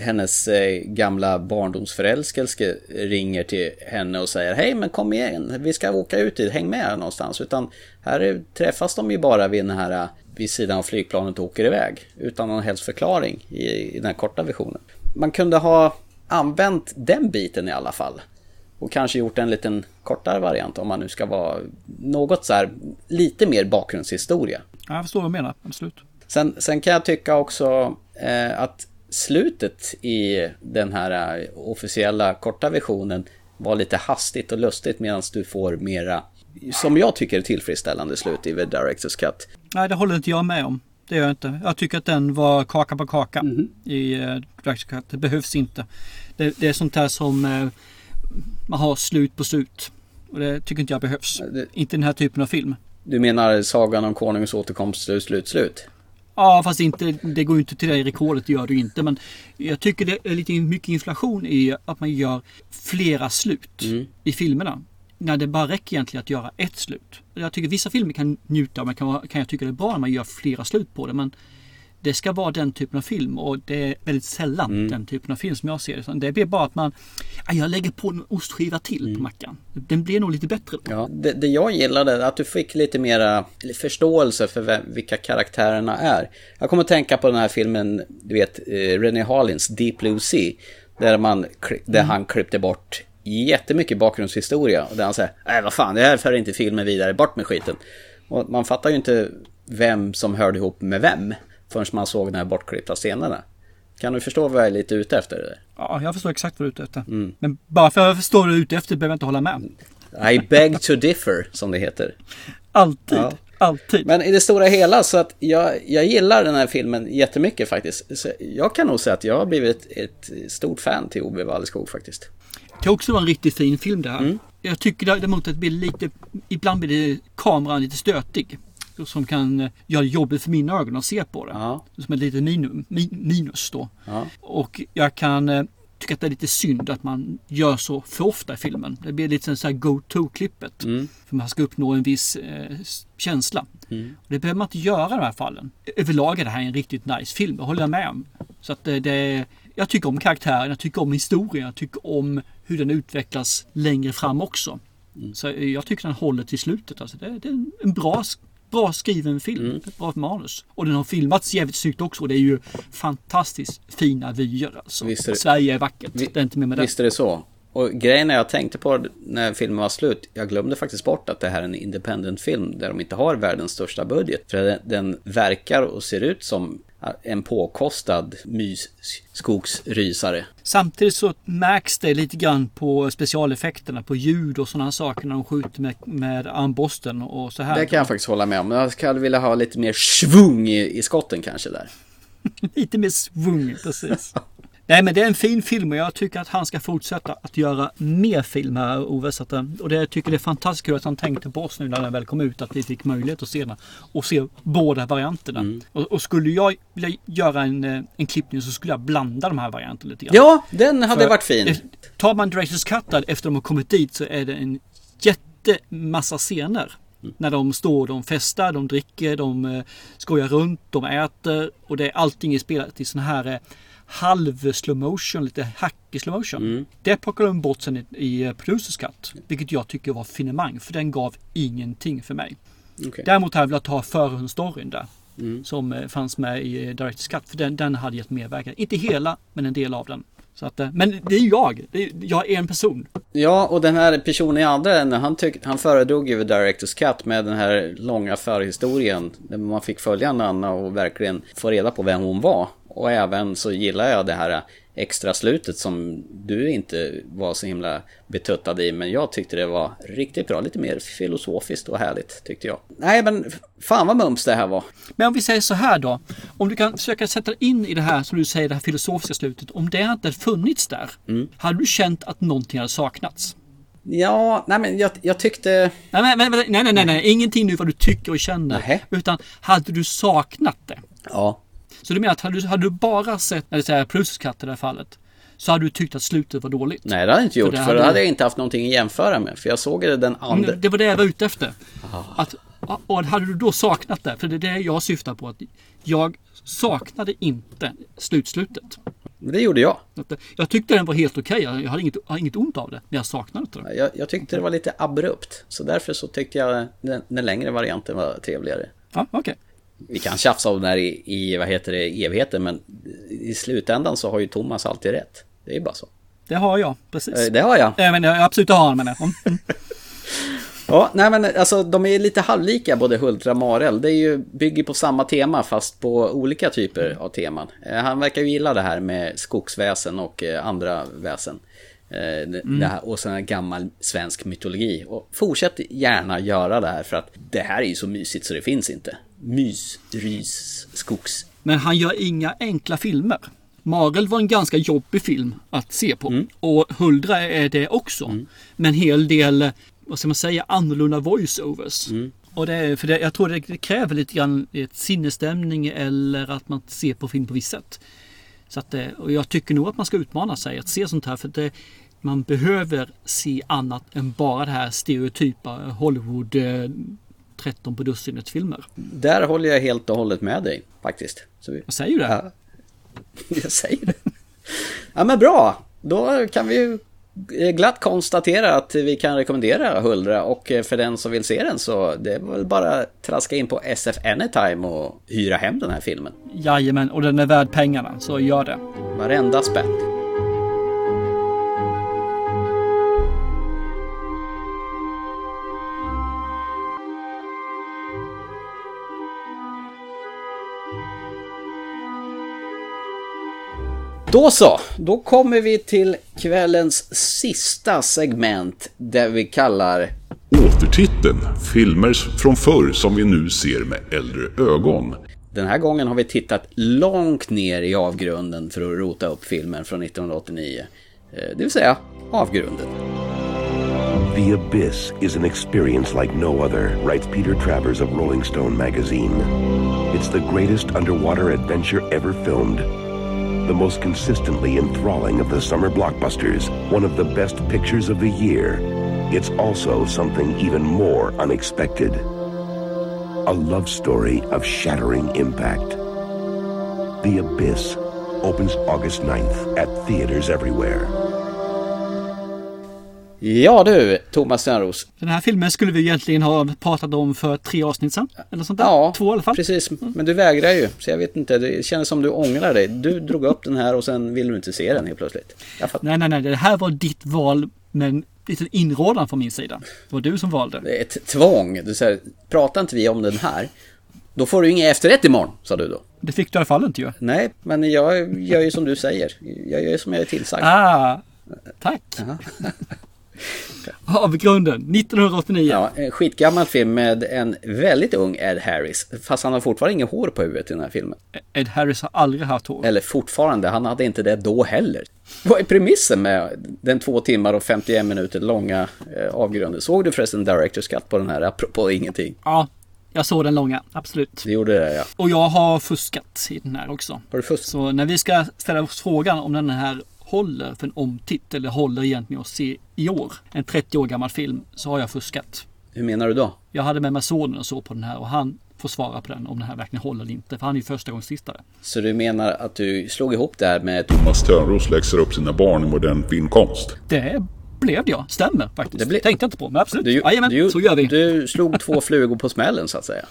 hennes eh, gamla barndomsförälskelske ringer till henne och säger Hej men kom igen, vi ska åka ut dit, häng med någonstans. Utan här är- träffas de ju bara vid den här vid sidan av flygplanet och åker iväg. Utan någon helst förklaring i, i den här korta versionen. Man kunde ha använt den biten i alla fall. Och kanske gjort en liten kortare variant om man nu ska vara något så här lite mer bakgrundshistoria. Ja, jag förstår vad du menar. Absolut. Sen, sen kan jag tycka också eh, att slutet i den här eh, officiella korta versionen var lite hastigt och lustigt medan du får mera, som jag tycker tillfredsställande slut i The Director's Cut. Nej, det håller inte jag med om. Det gör jag inte. Jag tycker att den var kaka på kaka i uh, Director's Cut. Det behövs inte. Det, det är sånt här som eh, man har slut på slut. Och det tycker inte jag behövs. Inte den här typen av film. Du menar Sagan om Konungens återkomst slut, slut, slut? Ja, fast inte, det går ju inte till det rekordet, det gör det ju inte. Men jag tycker det är lite mycket inflation i att man gör flera slut i filmerna. När det bara räcker egentligen att göra ett slut. Jag tycker vissa filmer kan njuta men kan, kan jag tycka det är bra när man gör flera slut på det. Men det ska vara den typen av film och det är väldigt sällan den typen av film som jag ser det. Det blir bara att man, "Ah, jag lägger på en ostskiva till på mackan. Den blir nog lite bättre då. Ja, det, det jag gillade att du fick lite mera förståelse för vem, vilka karaktärerna är. Jag kommer att tänka på den här filmen, du vet, eh, René Harlins Deep Blue Sea. Där, man, där han klippte bort jättemycket bakgrundshistoria. Och där han säger, nej vad fan, det här för inte filmen vidare, bort med skiten. Och man fattar ju inte vem som hörde ihop med vem förrän man såg de här bortklippta scenerna. Kan du förstå vad jag är lite ute efter? Där? Ja, jag förstår exakt vad du är ute efter. Mm. Men bara för att jag förstår vad du är ute efter behöver jag inte hålla med. I beg to differ, som det heter. Alltid. Ja. Alltid. Men i det stora hela så att jag, jag gillar den här filmen jättemycket faktiskt. Så jag kan nog säga att jag har blivit ett stort fan till Ove Walleskog faktiskt. Det också var en riktigt fin film det här. Mm. Jag tycker däremot att det blir lite, ibland blir det kameran lite stötig. Som kan eh, göra det jobbigt för mina ögon att se på det. Som ett litet minus, minus då. Ja. Och jag kan eh, tycka att det är lite synd att man gör så för ofta i filmen. Det blir lite så här go-to-klippet. Mm. För man ska uppnå en viss eh, känsla. Mm. Och det behöver man inte göra i de här fallen. Överlag är det här en riktigt nice film, det håller jag med om. Så att det, det, jag tycker om karaktären, jag tycker om historien, jag tycker om hur den utvecklas längre fram också. Så jag tycker den håller till slutet. Alltså det, det är en bra, bra skriven film. Mm. Ett bra manus. Och den har filmats jävligt snyggt också. Och det är ju fantastiskt fina vyer alltså. Är Sverige är vackert. Vi- det är inte mer med det. Visst är det så. Och grejen är jag tänkte på när filmen var slut, jag glömde faktiskt bort att det här är en independent film där de inte har världens största budget. För den, den verkar och ser ut som en påkostad mysskogsrysare. Samtidigt så märks det lite grann på specialeffekterna, på ljud och sådana saker när de skjuter med, med armborsten och så här. Det kan jag faktiskt hålla med om. Jag skulle vilja ha lite mer svung i, i skotten kanske där. *laughs* Lite mer svung, precis. *laughs* Nej men det är en fin film och jag tycker att han ska fortsätta att göra mer film här Ove. Så att, eh, och det, jag tycker det är fantastiskt kul att han tänkte på oss nu när den väl kom ut. Att vi fick möjlighet att se den. Och se båda varianterna. Och, och skulle jag vilja göra en, eh, en klippning så skulle jag blanda de här varianterna lite grann. Ja, den hade För varit fin. eh, Tar man Directors Cut där, efter de har kommit dit så är det en jättemassa scener. När de står, de festar, de dricker, de skojar runt, de äter och det är allting är spelat i sån här halv slow motion, lite hackig slow motion. Det plockar de bort sen i, i eh, Producers Cut. Vilket jag tycker var finemang för den gav ingenting för mig. Okej. Däremot hade jag velat ha förhundsstoryn där. Mm. Som eh, fanns med i eh, Directors Cut. För den, den hade gett mervärde. Inte hela, men en del av den. Så att, men det är jag. Det är, jag är en person. Ja, och den här personen i andra änden, han, tyck, han föredrog ju Directors Cut med den här långa förhistorien. Där man fick följa Nanna och verkligen få reda på vem hon var. Och även så gillar jag det här extra slutet som du inte var så himla betuttad i. Men jag tyckte det var riktigt bra. Lite mer filosofiskt och härligt tyckte jag. Nej, men fan vad mums det här var. Men om vi säger så här då. Om du kan försöka sätta in i det här som du säger, det här filosofiska slutet. Om det inte funnits där. Hade du känt att någonting hade saknats? Ja, nej men jag, jag tyckte... Nej, nej, nej, nej, nej, nej, ingenting nu vad du tycker och känner. Utan hade du saknat det? Ja. Så du menar att hade du, hade du bara sett, när det säger plusskatt i det här fallet. Så hade du tyckt att slutet var dåligt? Nej, det hade jag inte gjort. För, hade då hade jag inte haft någonting att jämföra med. För jag såg det den andra... Det var det jag var ute efter. Att, och hade du då saknat det? För det är det jag syftar på. Att jag saknade inte slutslutet. Det gjorde jag. Eh, Jag tyckte den var helt okej. Jag jag hade inget, hade inget ont av det. Men jag saknade det. Jag, jag tyckte det var lite abrupt. Så därför så tyckte jag den, den längre varianten var trevligare. Ja, okej. Vi kan tjafsa om det här i, i, vad heter det, evigheter. Men i slutändan så har ju Thomas alltid rätt. Det är bara så. Det har jag, precis. Eh, Det har jag. Ja, men jag absolut det har han men mm. *laughs* Ja, nej men alltså de är lite halvlika både Hultra och Marel. Det är ju, bygger på samma tema fast på olika typer av teman. Eh, Han verkar ju gilla det här med skogsväsen och eh, andra väsen. Eh, det- Mm. det här, och sån här gammal svensk mytologi. Och fortsätt gärna göra det här för att det här är ju så mysigt så det finns inte. Mys, rys, skogs. Men han gör inga enkla filmer. Marel var en ganska jobbig film att se på. Mm. Och Huldra är det också. Med en hel del, vad ska man säga, annorlunda voiceovers. Mm. Och det är, för det, jag tror det kräver lite grann ett sinnesstämning eller att man ser på film på visst sätt. Så att, det- och jag tycker nog att man ska utmana sig att se sånt här. För det, man behöver se annat än bara det här stereotypa Hollywood eh, 13 på dussinet filmer. Där håller jag helt och hållet med dig faktiskt. Så vi... Jag säger det. Ja. *laughs* Jag säger det. Ja men bra. Då kan vi glatt konstatera att vi kan rekommendera Huldra och för den som vill se den så det är väl bara traska in på SF Anytime och hyra hem den här filmen. Jajamän, och den är värd pengarna. Så gör det. Varenda spänn. Då så, då kommer vi till kvällens sista segment där vi kallar Återtiteln, filmer från förr som vi nu ser med äldre ögon. Den här gången har vi tittat långt ner i avgrunden för att rota upp filmen från 1989. Eh, Det vill säga avgrunden. The Abyss is an experience like no other, writes Peter Travers of Rolling Stone magazine. It's the greatest underwater adventure ever filmed. The most consistently enthralling of the summer blockbusters, one of the best pictures of the year. It's also something even more unexpected. A love story of shattering impact. The Abyss opens August 9th at theaters everywhere. Ja du, Thomas Törnros. Den här filmen skulle vi egentligen ha pratat om för tre avsnitt sedan. Eller sånt där. Ja, Två i alla fall. precis. Men du vägrar ju. Så jag vet inte, det känns som du ångrar dig. Du drog upp den här och sen vill du inte se den helt plötsligt. Nej, nej, nej. Det här var ditt val med en liten inrådan från min sida. Det var du som valde. Det är ett tvång. Du säger, pratar inte vi om den här, då får du ingen efterrätt imorgon, sa du då. Det fick du i alla fall inte ju. Nej, men jag gör ju som du säger. Jag gör ju som jag är tillsagd. Ah, tack. *laughs* Avgrunden, 1989. Ja, en skitgammal film med en väldigt ung Ed Harris. Fast han har fortfarande inget hår på huvudet i den här filmen. Ed Harris har aldrig haft hår. Eller fortfarande, han hade inte det då heller. Vad är premissen med den två timmar och 51 minuter långa eh, avgrunden? Såg du förresten Director's Cut på den här, apropå ingenting? Ja, jag såg den långa, absolut. Det gjorde det, ja. Och jag har fuskat i den här också. Har du fuskat? Så när vi ska ställa oss frågan om den här håller för en omtitt eller håller egentligen att se i år, en 30 år gammal film, så har jag fuskat. Hur menar du då? Jag hade med mig sonen och så på den här och han får svara på den om den här verkligen håller eller inte. För han är ju första gångs tittare. Så du menar att du slog ihop det här med... Thomas Törnros läxar upp sina barn i modern filmkonst. Det blev det ja, stämmer faktiskt. Det ble- Tänkte jag inte på, men absolut. Du, Jajamän, du, så gör vi. Du slog två flugor på smällen så att säga.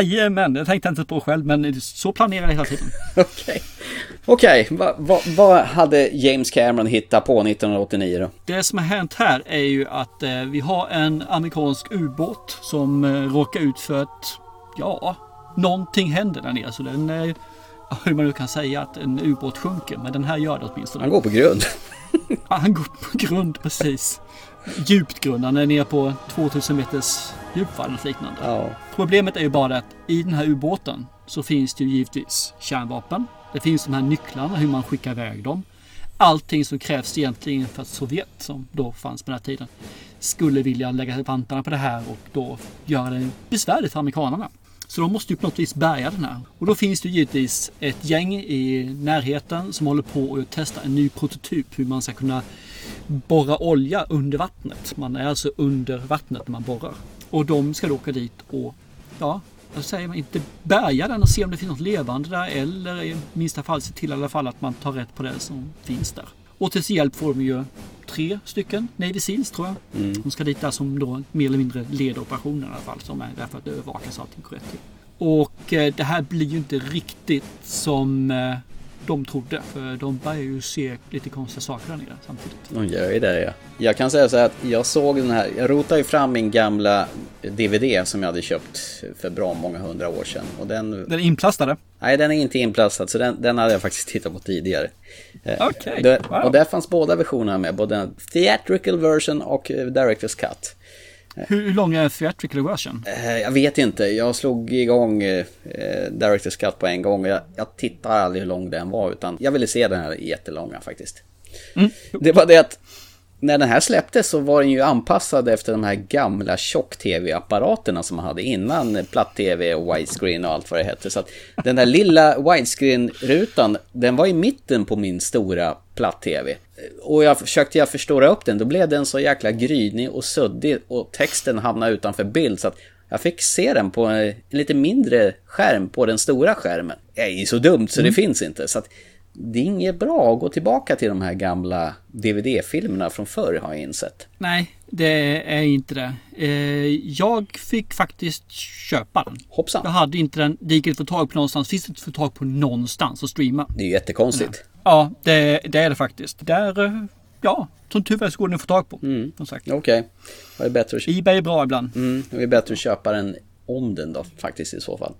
Jajamän, det tänkte jag inte på själv, men så planerar jag hela tiden. *laughs* Okej. Okej, vad va, vad hade James Cameron hittat på 1989 då? Det som har hänt här är ju att eh, vi har en amerikansk ubåt som eh, råkar ut för att, ja, någonting händer där nere. Så den, eh, hur man nu kan säga att en ubåt sjunker, men den här gör det åtminstone. Han går på grund. *laughs* Ja, han går på grund precis. Djupt grund, han är nere på 2000 meters djup va, eller något liknande. Ja. Problemet är ju bara att i den här ubåten så finns det ju givetvis kärnvapen. Det finns de här nycklarna, hur man skickar iväg dem. Allting som krävs egentligen för att Sovjet, som då fanns på den här tiden, skulle vilja lägga vantarna på det här och då göra det besvärligt för amerikanerna. Så de måste ju på något vis bärga den här. Och då finns det givetvis ett gäng i närheten som håller på att testa en ny prototyp hur man ska kunna borra olja under vattnet. Man är alltså under vattnet när man borrar. Och de ska då åka dit och, ja, vad säger man, inte bärga den och se om det finns något levande där eller i minsta fall se till i alla fall att man tar rätt på det som finns där. Och till sin hjälp får de ju tre stycken Navy Seals tror jag. Mm. De ska dit där som då mer eller mindre leder operationen i alla fall. Som är där för att övervaka så allting rätt till. Och eh, det här blir ju inte riktigt som eh, de trodde. För de börjar ju se lite konstiga saker där nere samtidigt. De gör ju det ja. Jag kan säga så här att jag såg den här, jag rotade ju fram min gamla DVD som jag hade köpt för bra många hundra år sedan. Och den... Den är inplastade. Nej, den är inte inplastad så den, den hade jag faktiskt tittat på tidigare. Eh, Okej, det- wow. Och där fanns båda versionerna med, både en theatrical version och eh, director's cut. Hur, lång är theatrical version? Eh, Jag vet inte, jag slog igång eh, eh, Director's Cut på en gång och jag, jag tittade aldrig hur lång den var utan jag ville se den här jättelånga faktiskt. Det var det att när den här släpptes så var den ju anpassad efter de här gamla tjock-tv-apparaterna som man hade innan platt-tv och widescreen och allt vad det hette. Så att den där lilla widescreen-rutan, den var i mitten på min stora platt-tv. Och jag försökte jag förstora upp den, då blev den så jäkla grynig och suddig och texten hamnade utanför bild. Så att jag fick se den på en lite mindre skärm på den stora skärmen. Det är ju så dumt så det finns inte. Så att det är inget bra att gå tillbaka till de här gamla DVD-filmerna från förr har jag insett. Nej, det är inte det. Eh, jag fick faktiskt köpa den. Hoppsan. Jag hade inte den. Det gick inte att få tag på någonstans. Finns det inte att få tag på någonstans och streama. Det är ju jättekonstigt. Ja, det, det är det faktiskt. Där, eh, ja, som tur är så går den att få tag på. Sagt. Okej. Det är bättre att... Ebay är bra ibland. Mm, det är bättre att köpa den om den då faktiskt i så fall.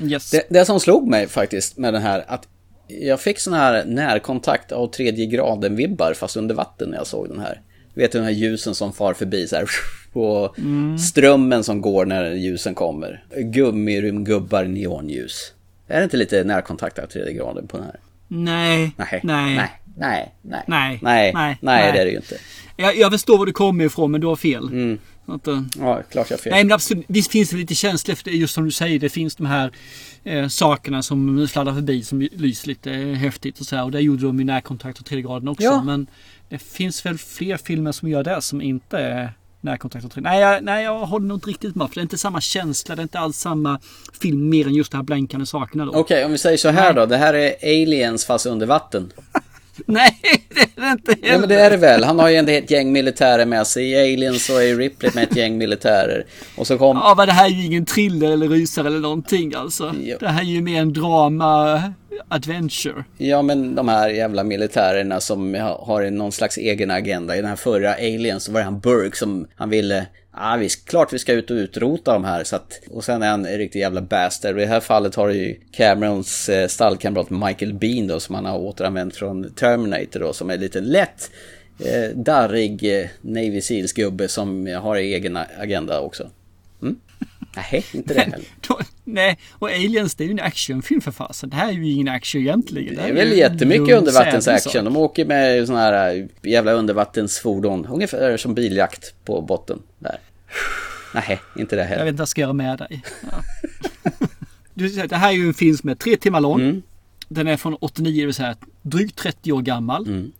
Yes. Det, det som slog mig faktiskt med den här att jag fick sån här närkontakt av tredje graden vibbar fast under vatten när jag såg den här. Du vet den här ljusen som far förbi så här. *laughs* Och Mm. strömmen som går när ljusen kommer. Gummirymdgubbar, neonljus. Är det inte lite närkontakt av tredje graden på den här? Nej. Nej. Nej. Nej. Nej. Nej. Nej. Nej. Nej. Nej, det är det ju inte. Jag, jag förstår var du kommer ifrån men du har fel. Mm. Att, eh, Ja, klart jag har fel. Nej men absolut, visst finns det lite känsla efter just som du säger. Det finns de här eh, sakerna som sladdar förbi som lyser lite häftigt och så här. Och det gjorde de i närkontakt och tredje graden också. Ja. Men det finns väl fler filmer som gör det som inte är närkontakt och tredje. Nej, jag, nej, jag håller nog inte riktigt med. För det är inte samma känsla. Det är inte alls samma film mer än just de här blänkande sakerna då. Okej, om vi säger så här då. Det här är aliens fast under vatten. *laughs* Nej, det är det inte Ja, men det är det väl. Han har ju en- ett gäng militärer med sig. I Aliens så är Ripley med ett gäng militärer. Och så kom... Ja, men det här är ju ingen thriller eller rysare eller någonting alltså. Det här är ju mer en drama adventure. Ja, men de här jävla militärerna som ha- har någon slags egen agenda. I den här förra Alien så var det han Burke som han ville Ja, visst, klart vi ska ut och utrota de här. Så att, och sen är han en riktig jävla bastard. Och I det här fallet har du ju Camerons eh, stallkamrat Michael Bean då, som han har återanvänt från Terminator då, som är lite lätt eh, darrig eh, Navy Seals gubbe som har egen agenda också. Nej, inte det heller. Nej, och Aliens det är ju en actionfilm för fasen. Det här är ju ingen action egentligen. Det här är väl jättemycket undervattensaction. De åker med såna här äh, jävla undervattensfordon. Ungefär som biljakt på botten där. Nej, inte det sak. Jag heller. vet inte vad jag ska göra med dig. Ja. Det här är ju en film som är tre timmar lång. Mm. Den är från 89, det vill säga drygt 30 år gammal. Mm.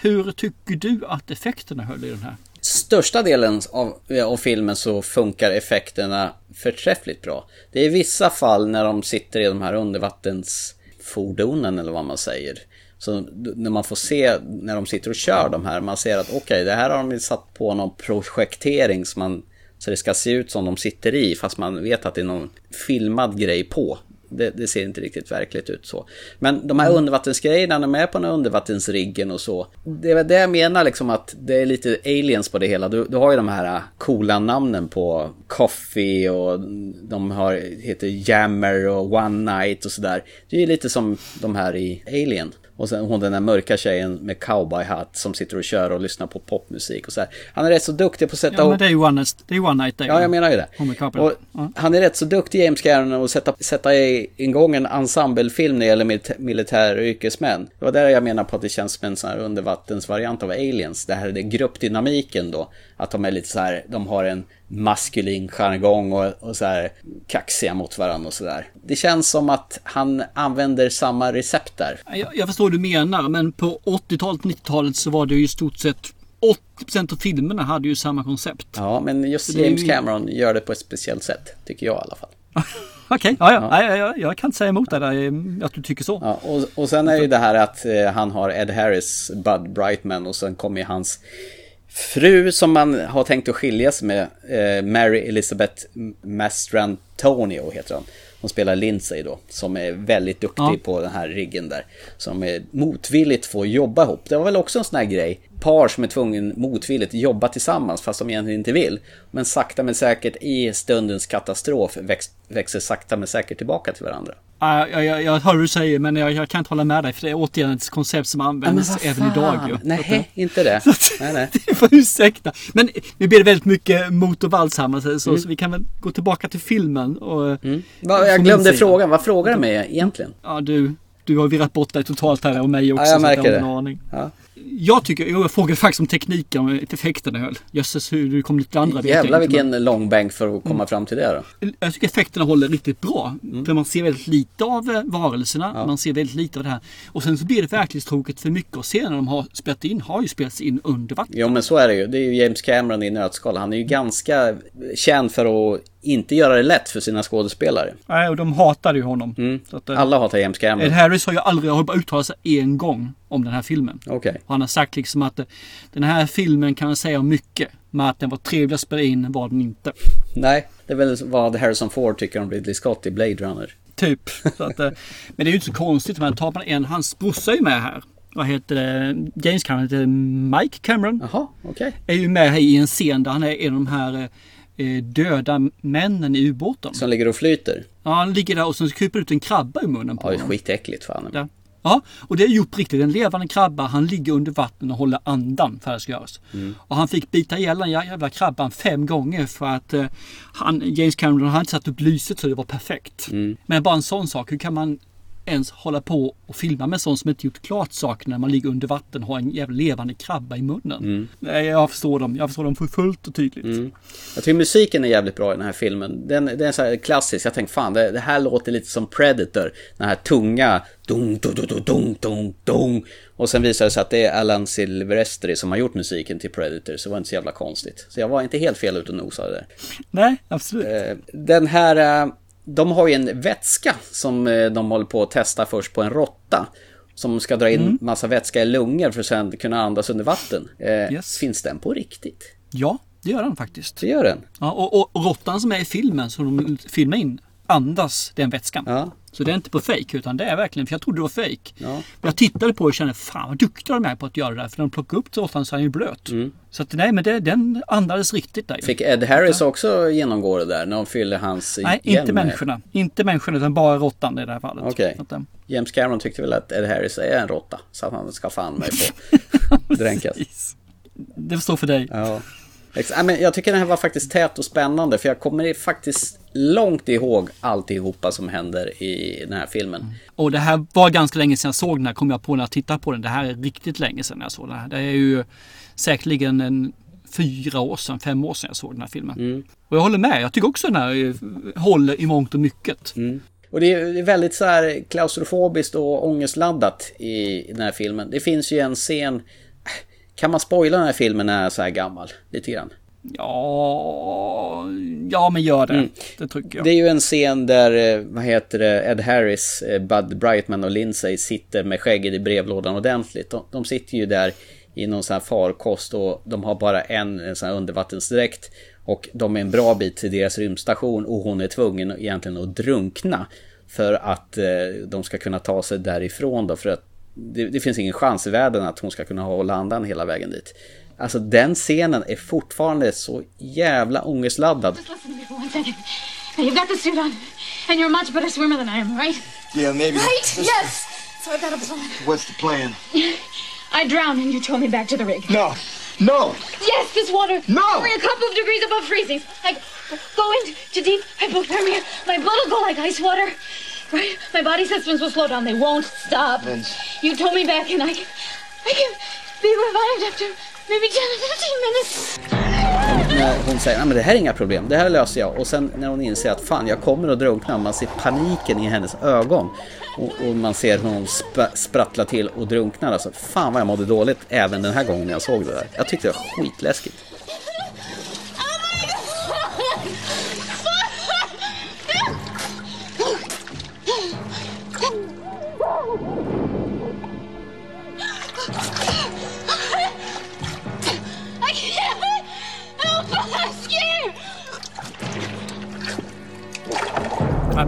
Hur tycker du att effekterna höll i den här? Största delen av, av filmen så funkar effekterna förträffligt bra. Det är i vissa fall när de sitter i de här undervattensfordonen eller vad man säger. Så när man får se när de sitter och kör de här, man ser att okej, det här har de satt på någon projektering så, man, så det ska se ut som de sitter i fast man vet att det är någon filmad grej på. Det, det ser inte riktigt verkligt ut så. Men de här undervattensgrejerna, de är på den här undervattensriggen och så. Det är det jag menar liksom att det är lite aliens på det hela. Du, du har ju de här coola namnen på Coffee och de har, heter Jammer och One Night och sådär. Det är ju lite som de här i Alien. Och sen hon den där mörka tjejen med cowboyhatt som sitter och kör och lyssnar på popmusik och så här. Han är rätt så duktig på att sätta Ja, men ihop det är ju One Night, det är one night Day. Ja, jag menar ju det. Och han är rätt så duktig James Cameron att sätta, sätta igång en ensemblefilm när det gäller militär och yrkesmän. Det var där jag menar på att det känns som en sån här undervattensvariant av Aliens. Det här är det gruppdynamiken då. Att de är lite så här, de har en maskulin jargong och, och så här kaxiga mot varandra och sådär. Det känns som att han använder samma recept där. Jag, jag förstår vad du menar, men på 80-talet, 90-talet så var det ju i stort sett 80% av filmerna hade ju samma koncept. Ja, men just Så det James ju- Cameron gör det på ett speciellt sätt, tycker jag i alla fall. *laughs* Okej, ja, ja. Ja. Ja, jag kan inte säga emot det där, eh, att du tycker så. Ja, och, och sen är ju det här att eh, han har Ed Harris, Bud Brightman och sen kommer hans fru som man har tänkt att skiljas med, eh, Mary Elizabeth Mastrantonio heter hon. Hon spelar Lindsay då, som är väldigt duktig Ja. på den här riggen där. Som är motvilligt får jobba ihop. Det var väl också en sån här grej. Par som är tvungen motvilligt jobba tillsammans fast de egentligen inte vill. Men sakta men säkert i stundens katastrof väx, växer sakta men säkert tillbaka till varandra. Ja, jag, jag, jag hör vad du säger, men jag, jag kan inte hålla med dig, för det är återigen ett koncept som används vad även idag. Ju. Nej, inte det. *laughs* Nej, nej. Du *laughs* får ursäkta. Men nu blir det väldigt mycket motorvals här, så, Mm. så vi kan väl gå tillbaka till filmen. Och, Va, från jag min glömde frågan. Vad frågar du mig egentligen? Ja, du, du har virrat bort dig totalt här och mig också. Ja, jag märker det. Ja. Jag tycker, jag frågade faktiskt om tekniken, om effekterna höll. Jösses, hur du kom lite andra jag Jävlar men- vilken lång bänk för att komma fram till det då. Jag tycker effekterna håller riktigt bra. Mm. För man ser väldigt lite av eh, varelserna. Man ser väldigt lite av det här. Och sen så blir det verklighetstråkigt för mycket av scenerna de har spelat in har ju spelats in under vatten. Jo men så är det ju. Det är ju James Cameron i nötskal. Han är ju ganska känd för att inte göra det lätt för sina skådespelare. Nej, och de hatade ju honom. Mm. Att, eh, Alla hatar James Cameron. Ed Harris har ju aldrig, har bara uttalat sig en gång om den här filmen. Okej. Och han har sagt liksom att eh, den här filmen kan man säga om mycket. Men att den var trevlig att spela in var den inte. Nej, det är väl vad Harrison Ford tycker om Ridley Scott i Blade Runner. Typ. Att, eh, men det är ju inte så konstigt. Men tar man en, hans brorsa är ju med här. Vad heter det? James Cameron heter Mike Cameron. Jaha, okej. Är ju med här i en scen där han är en av de här eh, döda männen i ubåten. Som ligger och flyter. Ja, han ligger där och sen kryper ut en krabba i munnen på Ja, honom. skitäckligt fan. Ja. Ja, och det är gjort på riktigt. En levande krabba, han ligger under vatten och håller andan för att det ska göras. Mm. Och han fick bita ihjäl den jävla krabban fem gånger för att eh, han, James Cameron hade satt upp lyset så det var perfekt. Mm. Men bara en sån sak, hur kan man ens hålla på och filma med sånt som inte gjort klart saker när man ligger under vatten och har en jävla levande krabba i munnen? Mm. Nej, jag förstår dem. Jag förstår dem för fullt och tydligt. Mm. Jag tycker musiken är jävligt bra i den här filmen. Den, den är så här klassisk. Jag tänkte fan det, det här låter lite som Predator. Den här tunga dung, dung, dung, dung, dung, dung. Och sen visar det sig att det är Alan Silvestri som har gjort musiken till Predator. Så det var inte så jävla konstigt. Så jag var inte helt fel ute och nosade där. Nej, absolut. Eh, Den här, eh, de har ju en vätska som eh, de håller på att testa först på en råtta. Som ska dra in Mm. massa vätska i lungor för att sen kunna andas under vatten. Eh, Finns den på riktigt? Ja, det gör den faktiskt. Det gör den? Ja, och, och, råttan som är i filmen som de filmar in andas den vätskan. Så det är inte på fake utan det är verkligen, för jag trodde det var fake. Men jag tittade på det och kände, fan vad duktiga de är på att göra det där. För när de plockar upp råttan så är den ju blöt. Så att nej, men det, den andades riktigt där. Mm. Fick Ed Harris också genomgå det där när de fyllde hans Nej, inte med- människorna. Inte människorna utan bara råttan i det här fallet. Okej. Att, eh, James Cameron tyckte väl att Ed Harris är en råtta. Så att han ska fan mig få *laughs* dränkas. Det står för dig. Ja. Men jag tycker den här var faktiskt tät och spännande för jag kommer faktiskt långt ihåg alltihopa som händer i den här filmen. Och det här var ganska länge sedan jag såg den här, kom jag på när jag tittade på den. Det här är riktigt länge sedan jag såg den här. Det är ju säkerligen en fyra år sedan, fem år sedan jag såg den här filmen. Mm. Och jag håller med, jag tycker också den här eh, håller i mångt och mycket. Och det är det är väldigt så här klaustrofobiskt och ångestladdat i den här filmen. Det finns ju en scen... Kan man spoila den här filmen när den är så här gammal? Lite grann. Ja, ja men gör det. Mm. Det tycker jag. Det är ju en scen där, eh, vad heter det, Ed Harris, eh, Bud Brightman och Lindsay sitter med skägget i brevlådan ordentligt. De, de sitter ju där i någon sån här farkost och de har bara en, en sån här undervattensdräkt. Och de är en bra bit till deras rymdstation och hon är tvungen egentligen att drunkna. För att eh, de ska kunna ta sig därifrån då. För att det, det finns ingen chans i världen att hon ska kunna hålla andan hela vägen dit. Alltså den scenen är fortfarande så jävla ångestladdad. Listen to me for one second. Now you've got the suit on, and you're a much better swimmer than I am, right? Yeah, maybe. Right? Yes. So I've got a plan. What's the plan? *laughs* I drowned and you tow me back to the rig. No. No. Yes, this water. No. Only a couple of degrees above freezing. I go into deep hypothermia. My blood will go like ice water. Right? My body systems will slow down. They won't stop. Vince. You tow me back and I can, I can be revived after maybe 10 or 15 minutes. När hon säger att det här är inga problem, det här löser jag. Och sen när hon inser att fan jag kommer att drunkna, man ser paniken i hennes ögon. Och, och man ser hur hon sp- sprattlar till och drunknar. Alltså, fan vad jag mådde dåligt även den här gången jag såg det där. Jag tyckte det var skitläskigt.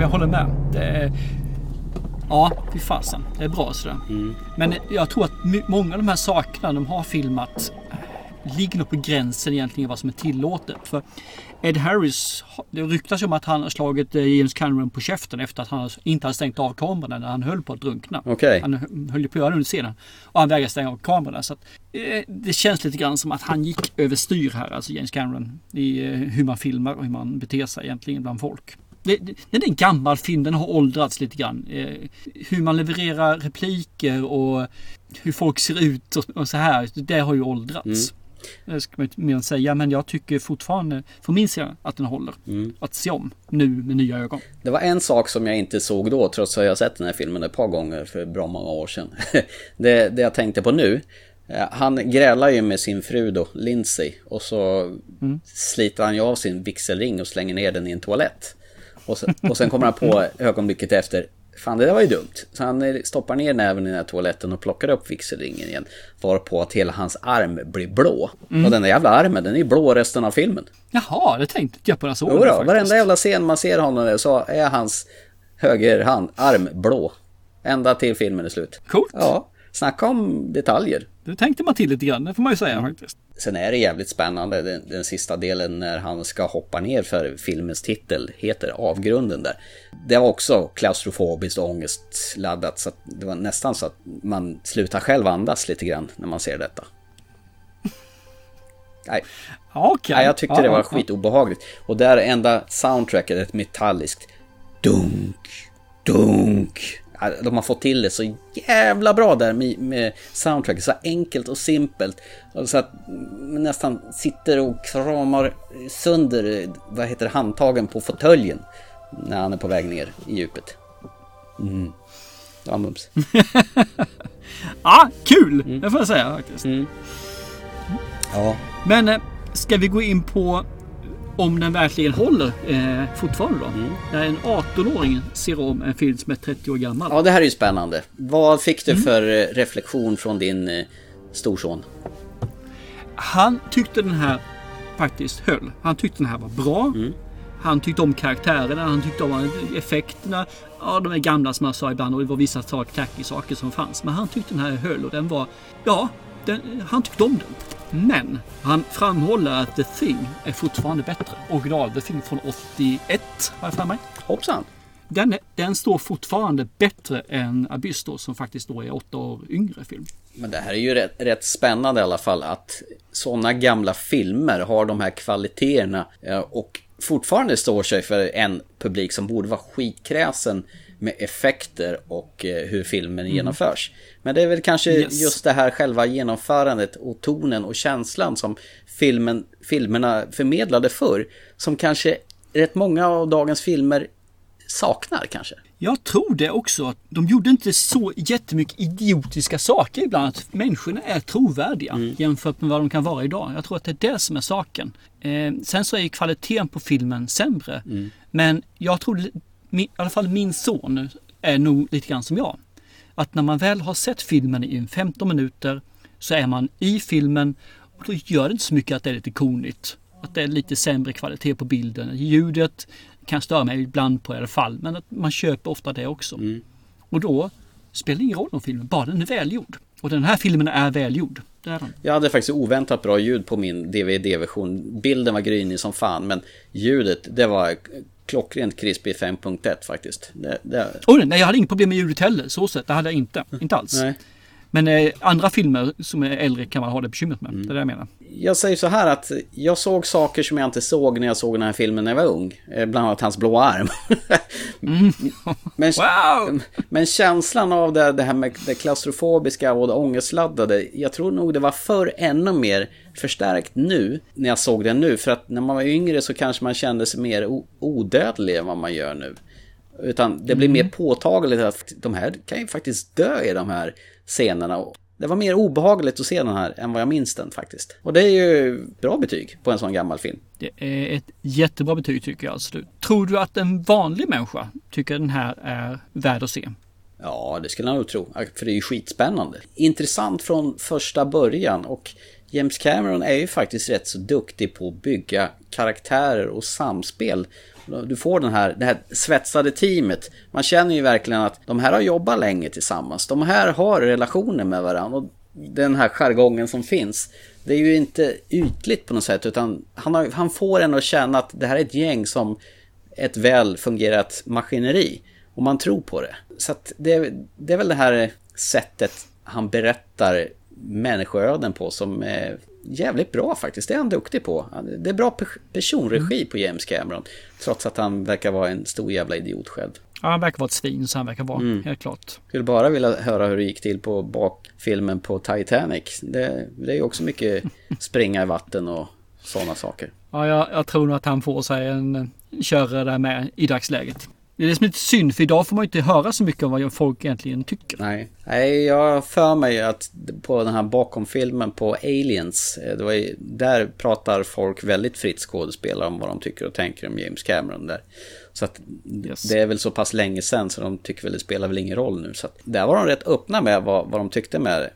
Jag håller med. Det är... Ja, fy fasen. Det är bra sådär. Men jag tror att många av de här sakerna de har filmat eh, ligger nog på gränsen egentligen vad som är tillåtet. För Ed Harris, har- det ryktas ju om att han har slagit eh, James Cameron på käften efter att han inte hade stängt av kamerorna när han höll på att drunkna. Okej. Han hö- höll ju på att göra det under scenen. Och han vägrade stänga av kamerorna. Så att, eh, det känns lite grann som att han gick överstyr här, alltså James Cameron. I eh, hur man filmar och hur man beter sig egentligen bland folk. Det, är en gammal film, den har åldrats lite grann. Eh, hur man levererar repliker och hur folk ser ut och, så här. Det har ju åldrats. Det ska man inte mer än säga. Men jag tycker fortfarande, från min sida, att den håller. Att se om nu med nya ögon. Det var en sak som jag inte såg då, trots att jag sett den här filmen ett par gånger för bra många år sedan. *laughs* det, det jag tänkte på nu, eh, han grälar ju med sin fru då, Lindsay, och så sliter han ju av sin vigselring och slänger ner den i en toalett. Och sen, och sen kommer han på ögonblicket efter, fan det där var ju dumt. Så han stoppar ner näven i den här toaletten och plockar upp vigselringen igen. Varpå att hela hans arm blir blå. Mm. Och den där jävla armen, den är ju blå resten av filmen. Jaha, det tänkte jag på när jag såg den faktiskt. varenda jävla scen man ser honom där så är hans högerhand, arm blå. Ända till filmen är slut. Coolt. Ja, snacka om detaljer. Det tänkte man till lite grann, det får man ju säga faktiskt. Sen är det jävligt spännande den, den sista delen när han ska hoppa ner för filmens titel heter Avgrunden där. Det var också klaustrofobiskt och ångestladdat så att det var nästan så att man slutar själv andas lite grann när man ser detta. *laughs* Nej. Okej. Nej, jag tyckte Ja, det var skitobehagligt. Och där är enda soundtracket ett metalliskt dunk, dunk. Ja, De har fått till det så jävla bra där med, med soundtracket. Så enkelt och simpelt. Så att man nästan sitter och kramar sönder, vad heter det, handtagen på fåtöljen. När han är på väg ner i djupet. Mm. Var mums. *laughs* Ja, kul! Det får jag säga faktiskt. Ja. Men eh, ska vi gå in på om den verkligen håller eh, fortfarande då. När en 18-åring ser om en film som är 30 år gammal. Ja, det här är ju spännande. Vad fick Mm. du för eh, reflektion från din eh, storson? Han tyckte den här faktiskt höll. Han tyckte den här var bra. Han tyckte om karaktärerna, han tyckte om effekterna. Ja, de är gamla som jag sa ibland och det var vissa saker, tacky saker som fanns. Men han tyckte den här höll och den var, ja, den, han tyckte om den. Men han framhåller att The Thing är fortfarande bättre. Original The Thing från 81 har jag för mig. Hoppsan! Den, den står fortfarande bättre än Abyss då, som faktiskt då är åtta år yngre film. Men det här är ju rätt, rätt spännande i alla fall att sådana gamla filmer har de här kvaliteterna eh, och fortfarande står sig för en publik som borde vara skitkräsen med effekter och eh, hur filmen Mm. genomförs. Men det är väl kanske Yes. just det här själva genomförandet och tonen och känslan som filmen, filmerna förmedlade förr som kanske rätt många av dagens filmer saknar kanske. Jag tror det också. De gjorde inte så jättemycket idiotiska saker ibland. Att människorna är trovärdiga jämfört med vad de kan vara idag. Jag tror att det är det som är saken. Eh, sen så är ju kvaliteten på filmen sämre. Men jag tror, mi- i alla fall min son är nog lite grann som jag. Att när man väl har sett filmen i en 15 minuter så är man i filmen och då gör det inte så mycket att det är lite konigt. Att det är lite sämre kvalitet på bilden. Ljudet kan störa mig ibland på i alla fall. Men att man köper ofta det också. Och då spelar det ingen roll om filmen, bara den är välgjord. Och den här filmen är välgjord. Det är den. Jag hade faktiskt oväntat bra ljud på min DVD-version. Bilden var grynig som fan, men ljudet, det var klockrent krispig 5.1 faktiskt. Det, det... Oj, nej, jag hade inget problem med ljudet heller. Så sett, det hade jag inte. Inte alls. Nej. Men eh, andra filmer som är äldre kan man ha det bekymret med. Det är det jag menar. Jag säger så här att jag såg saker som jag inte såg när jag såg den här filmen när jag var ung. Eh, Bland annat hans blå arm. *laughs* men, men känslan av det, det här med det klaustrofobiska och det ångestladdade. Jag tror nog det var för ännu mer förstärkt nu när jag såg den nu. För att när man var yngre så kanske man kände sig mer odödlig än vad man gör nu. Utan det blir mer påtagligt att de här kan ju faktiskt dö i de här scenerna. Det var mer obehagligt att se den här än vad jag minns den faktiskt. Och det är ju bra betyg på en sån gammal film. Det är ett jättebra betyg tycker jag. Alltså, tror du att en vanlig människa tycker den här är värd att se? Ja, det skulle jag nog tro. För det är ju skitspännande. Intressant från första början och James Cameron är ju faktiskt rätt så duktig på att bygga karaktärer och samspel. Du får den här, det här svetsade teamet. Man känner ju verkligen att de här har jobbat länge tillsammans. De här har relationer med varandra. Och den här jargongen som finns. Det är ju inte ytligt på något sätt utan han, har, han får en att känna att det här är ett gäng som ett väl fungerat maskineri. Och man tror på det. Så att det, det är väl det här sättet han berättar människoöden på som är jävligt bra faktiskt. Det är han duktig på. Det är bra pe- personregi på James Cameron. Trots att han verkar vara en stor jävla idiot själv. Ja, han verkar vara ett svin, så han verkar vara. Mm. Helt klart. Skulle bara vilja höra hur det gick till på bakfilmen på Titanic. Det, det är ju också mycket *laughs* springa i vatten och sådana saker. Ja, jag, jag tror nog att han får sig en körare där med i dagsläget. Det är det som är lite synd, för idag får man ju inte höra så mycket om vad folk egentligen tycker. Nej, Nej jag har för mig att på den här bakomfilmen på Aliens, eh, det var ju, där pratar folk väldigt fritt skådespelare om vad de tycker och tänker om James Cameron där. Så att det är väl så pass länge sedan så de tycker väl det spelar väl ingen roll nu. Så att där var de rätt öppna med vad, vad de tyckte med,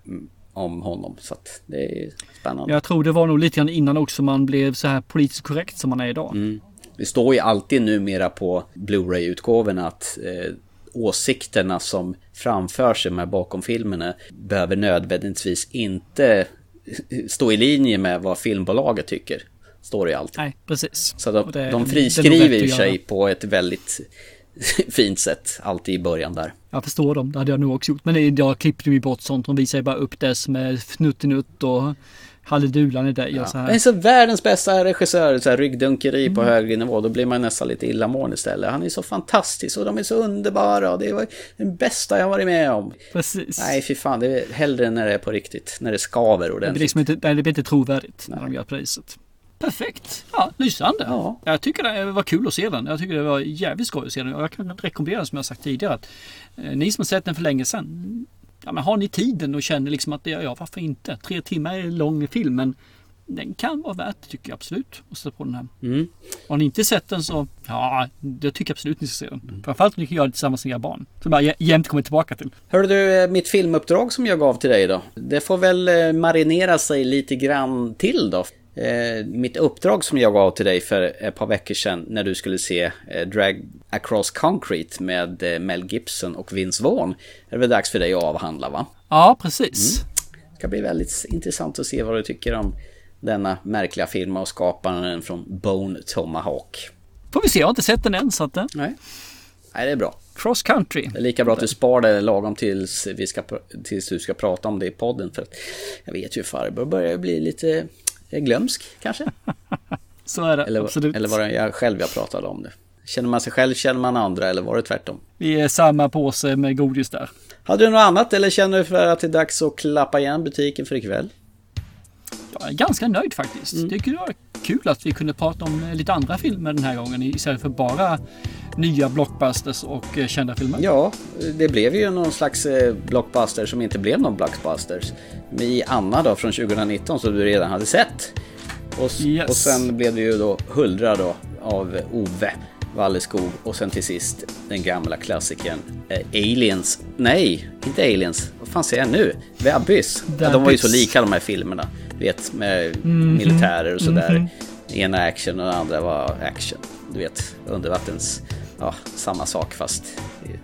om honom. Så att det är spännande. Jag tror det var nog lite grann innan också man blev så här politiskt korrekt som man är idag. Mm. Det står ju alltid numera på Blu-ray-utgåvorna att eh, åsikterna som framförs med bakom filmerna behöver nödvändigtvis inte *laughs* stå i linje med vad filmbolaget tycker. Står det ju alltid. Nej, precis. Så de, det- de friskriver ju sig på ett väldigt *laughs* fint sätt alltid i början där. Jag förstår dem, det hade jag nog också gjort. Men idag klippte vi bort sånt. De visar ju bara upp det som är fnuttinutt och halledulan i dig och så Ja. här. Men så världens bästa regissör, så här ryggdunkeri på Mm. hög nivå, då blir man nästan lite illamående istället. Han är så fantastisk och de är så underbara och det var den bästa jag varit med om. Precis. Nej, fy fan, det är hellre när det är på riktigt, när det skaver Det blir, ordentligt. liksom inte, nej, det blir inte trovärdigt när de gör viset. Perfekt. Ja, lysande. Ja. Jag tycker det var kul att se den. Jag tycker det var jävligt skoj att se den. Och jag kan rekommendera som jag sagt tidigare att eh, ni som har sett den för länge sedan. Ja, men har ni tiden och känner liksom att ja, varför inte? Tre timmar är en lång film men den kan vara värt tycker jag absolut att sätta på den här. Mm. Har ni inte sett den så, ja, det tycker jag absolut ni ska se den. Framförallt om ni kan göra det tillsammans med era barn. Som jag jä- jämt kommer tillbaka till. Hörru du, eh, mitt filmuppdrag som jag gav till dig då. Det får väl eh, marinera sig lite grann till då. Eh, mitt uppdrag som jag gav till dig för ett par veckor sedan när du skulle se eh, Drag Across Concrete med eh, Mel Gibson och Vince Vaughn. Det är väl dags för dig att avhandla va? Ja, precis. Det ska bli väldigt intressant att se vad du tycker om denna märkliga film och skaparen från Bone Tomahawk. Får vi se, jag har inte sett den än så att... eh, Nej. Nej, det är bra. Cross country. Det är lika bra att du spar det lagom tills, vi ska, tills du ska prata om det i podden. För att jag vet ju farbror börjar bli lite eh, glömsk kanske. *laughs* Så är det, Eller, absolut. eller var det jag själv jag pratade om det? Känner man sig själv känner man andra eller var det tvärtom? Vi är samma påse med godis där. Hade du något annat eller känner du för att det är dags att klappa igen butiken för ikväll? Jag är ganska nöjd faktiskt. Mm. Det kunde vara kul att vi kunde prata om eh, lite andra filmer den här gången istället för bara nya blockbusters och eh, kända filmer. Ja, det blev ju någon slags eh, blockbuster som inte blev någon blockbusters. I Anna då från 2019 som du redan hade sett. Och, Yes. och sen blev det ju då Huldra då av Ove Walleskog och sen till sist den gamla klassikern eh, Aliens. Nej, inte Aliens. Vad fan säger jag nu? The Abyss. The Ja, de var ju så lika de här filmerna. Vet med Mhm. militärer och sådär. Mhm. Ena action och den andra var action. Du vet, undervattens... Ja, samma sak fast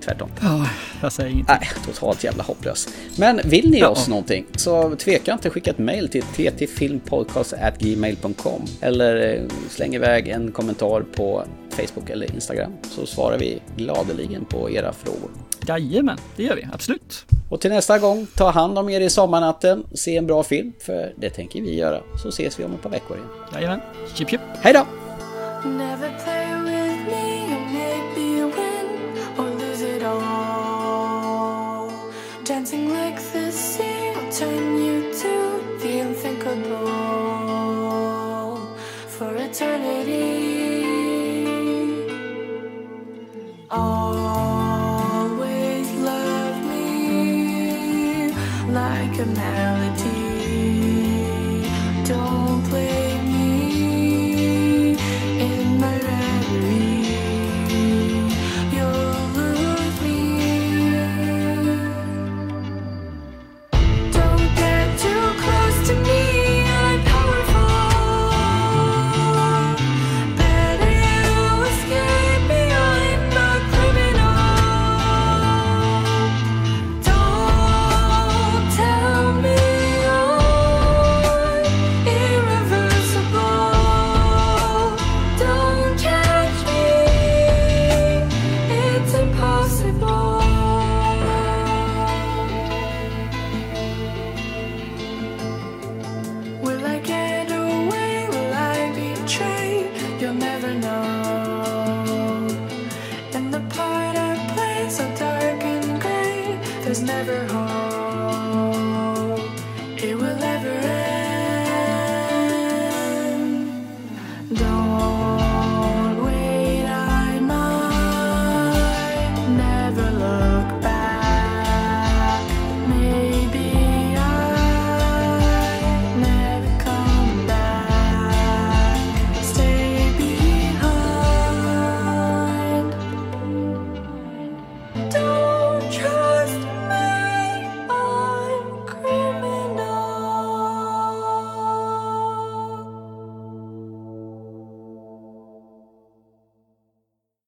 tvärtom. Ja, jag säger ingenting. Nej, totalt jävla hopplös. Men vill ni Ja. oss någonting så tveka inte skicka ett mail till ttfilmpodcast.gmail.com eller eh, släng iväg en kommentar på Facebook eller Instagram så svarar vi gladeligen på era frågor. Jajamän, det gör vi. Absolut. Och till nästa gång, ta hand om er i sommarnatten, se en bra film, för det tänker vi göra. Så ses vi om ett par veckor igen. Jajamän. Chip chip. Hej då! Never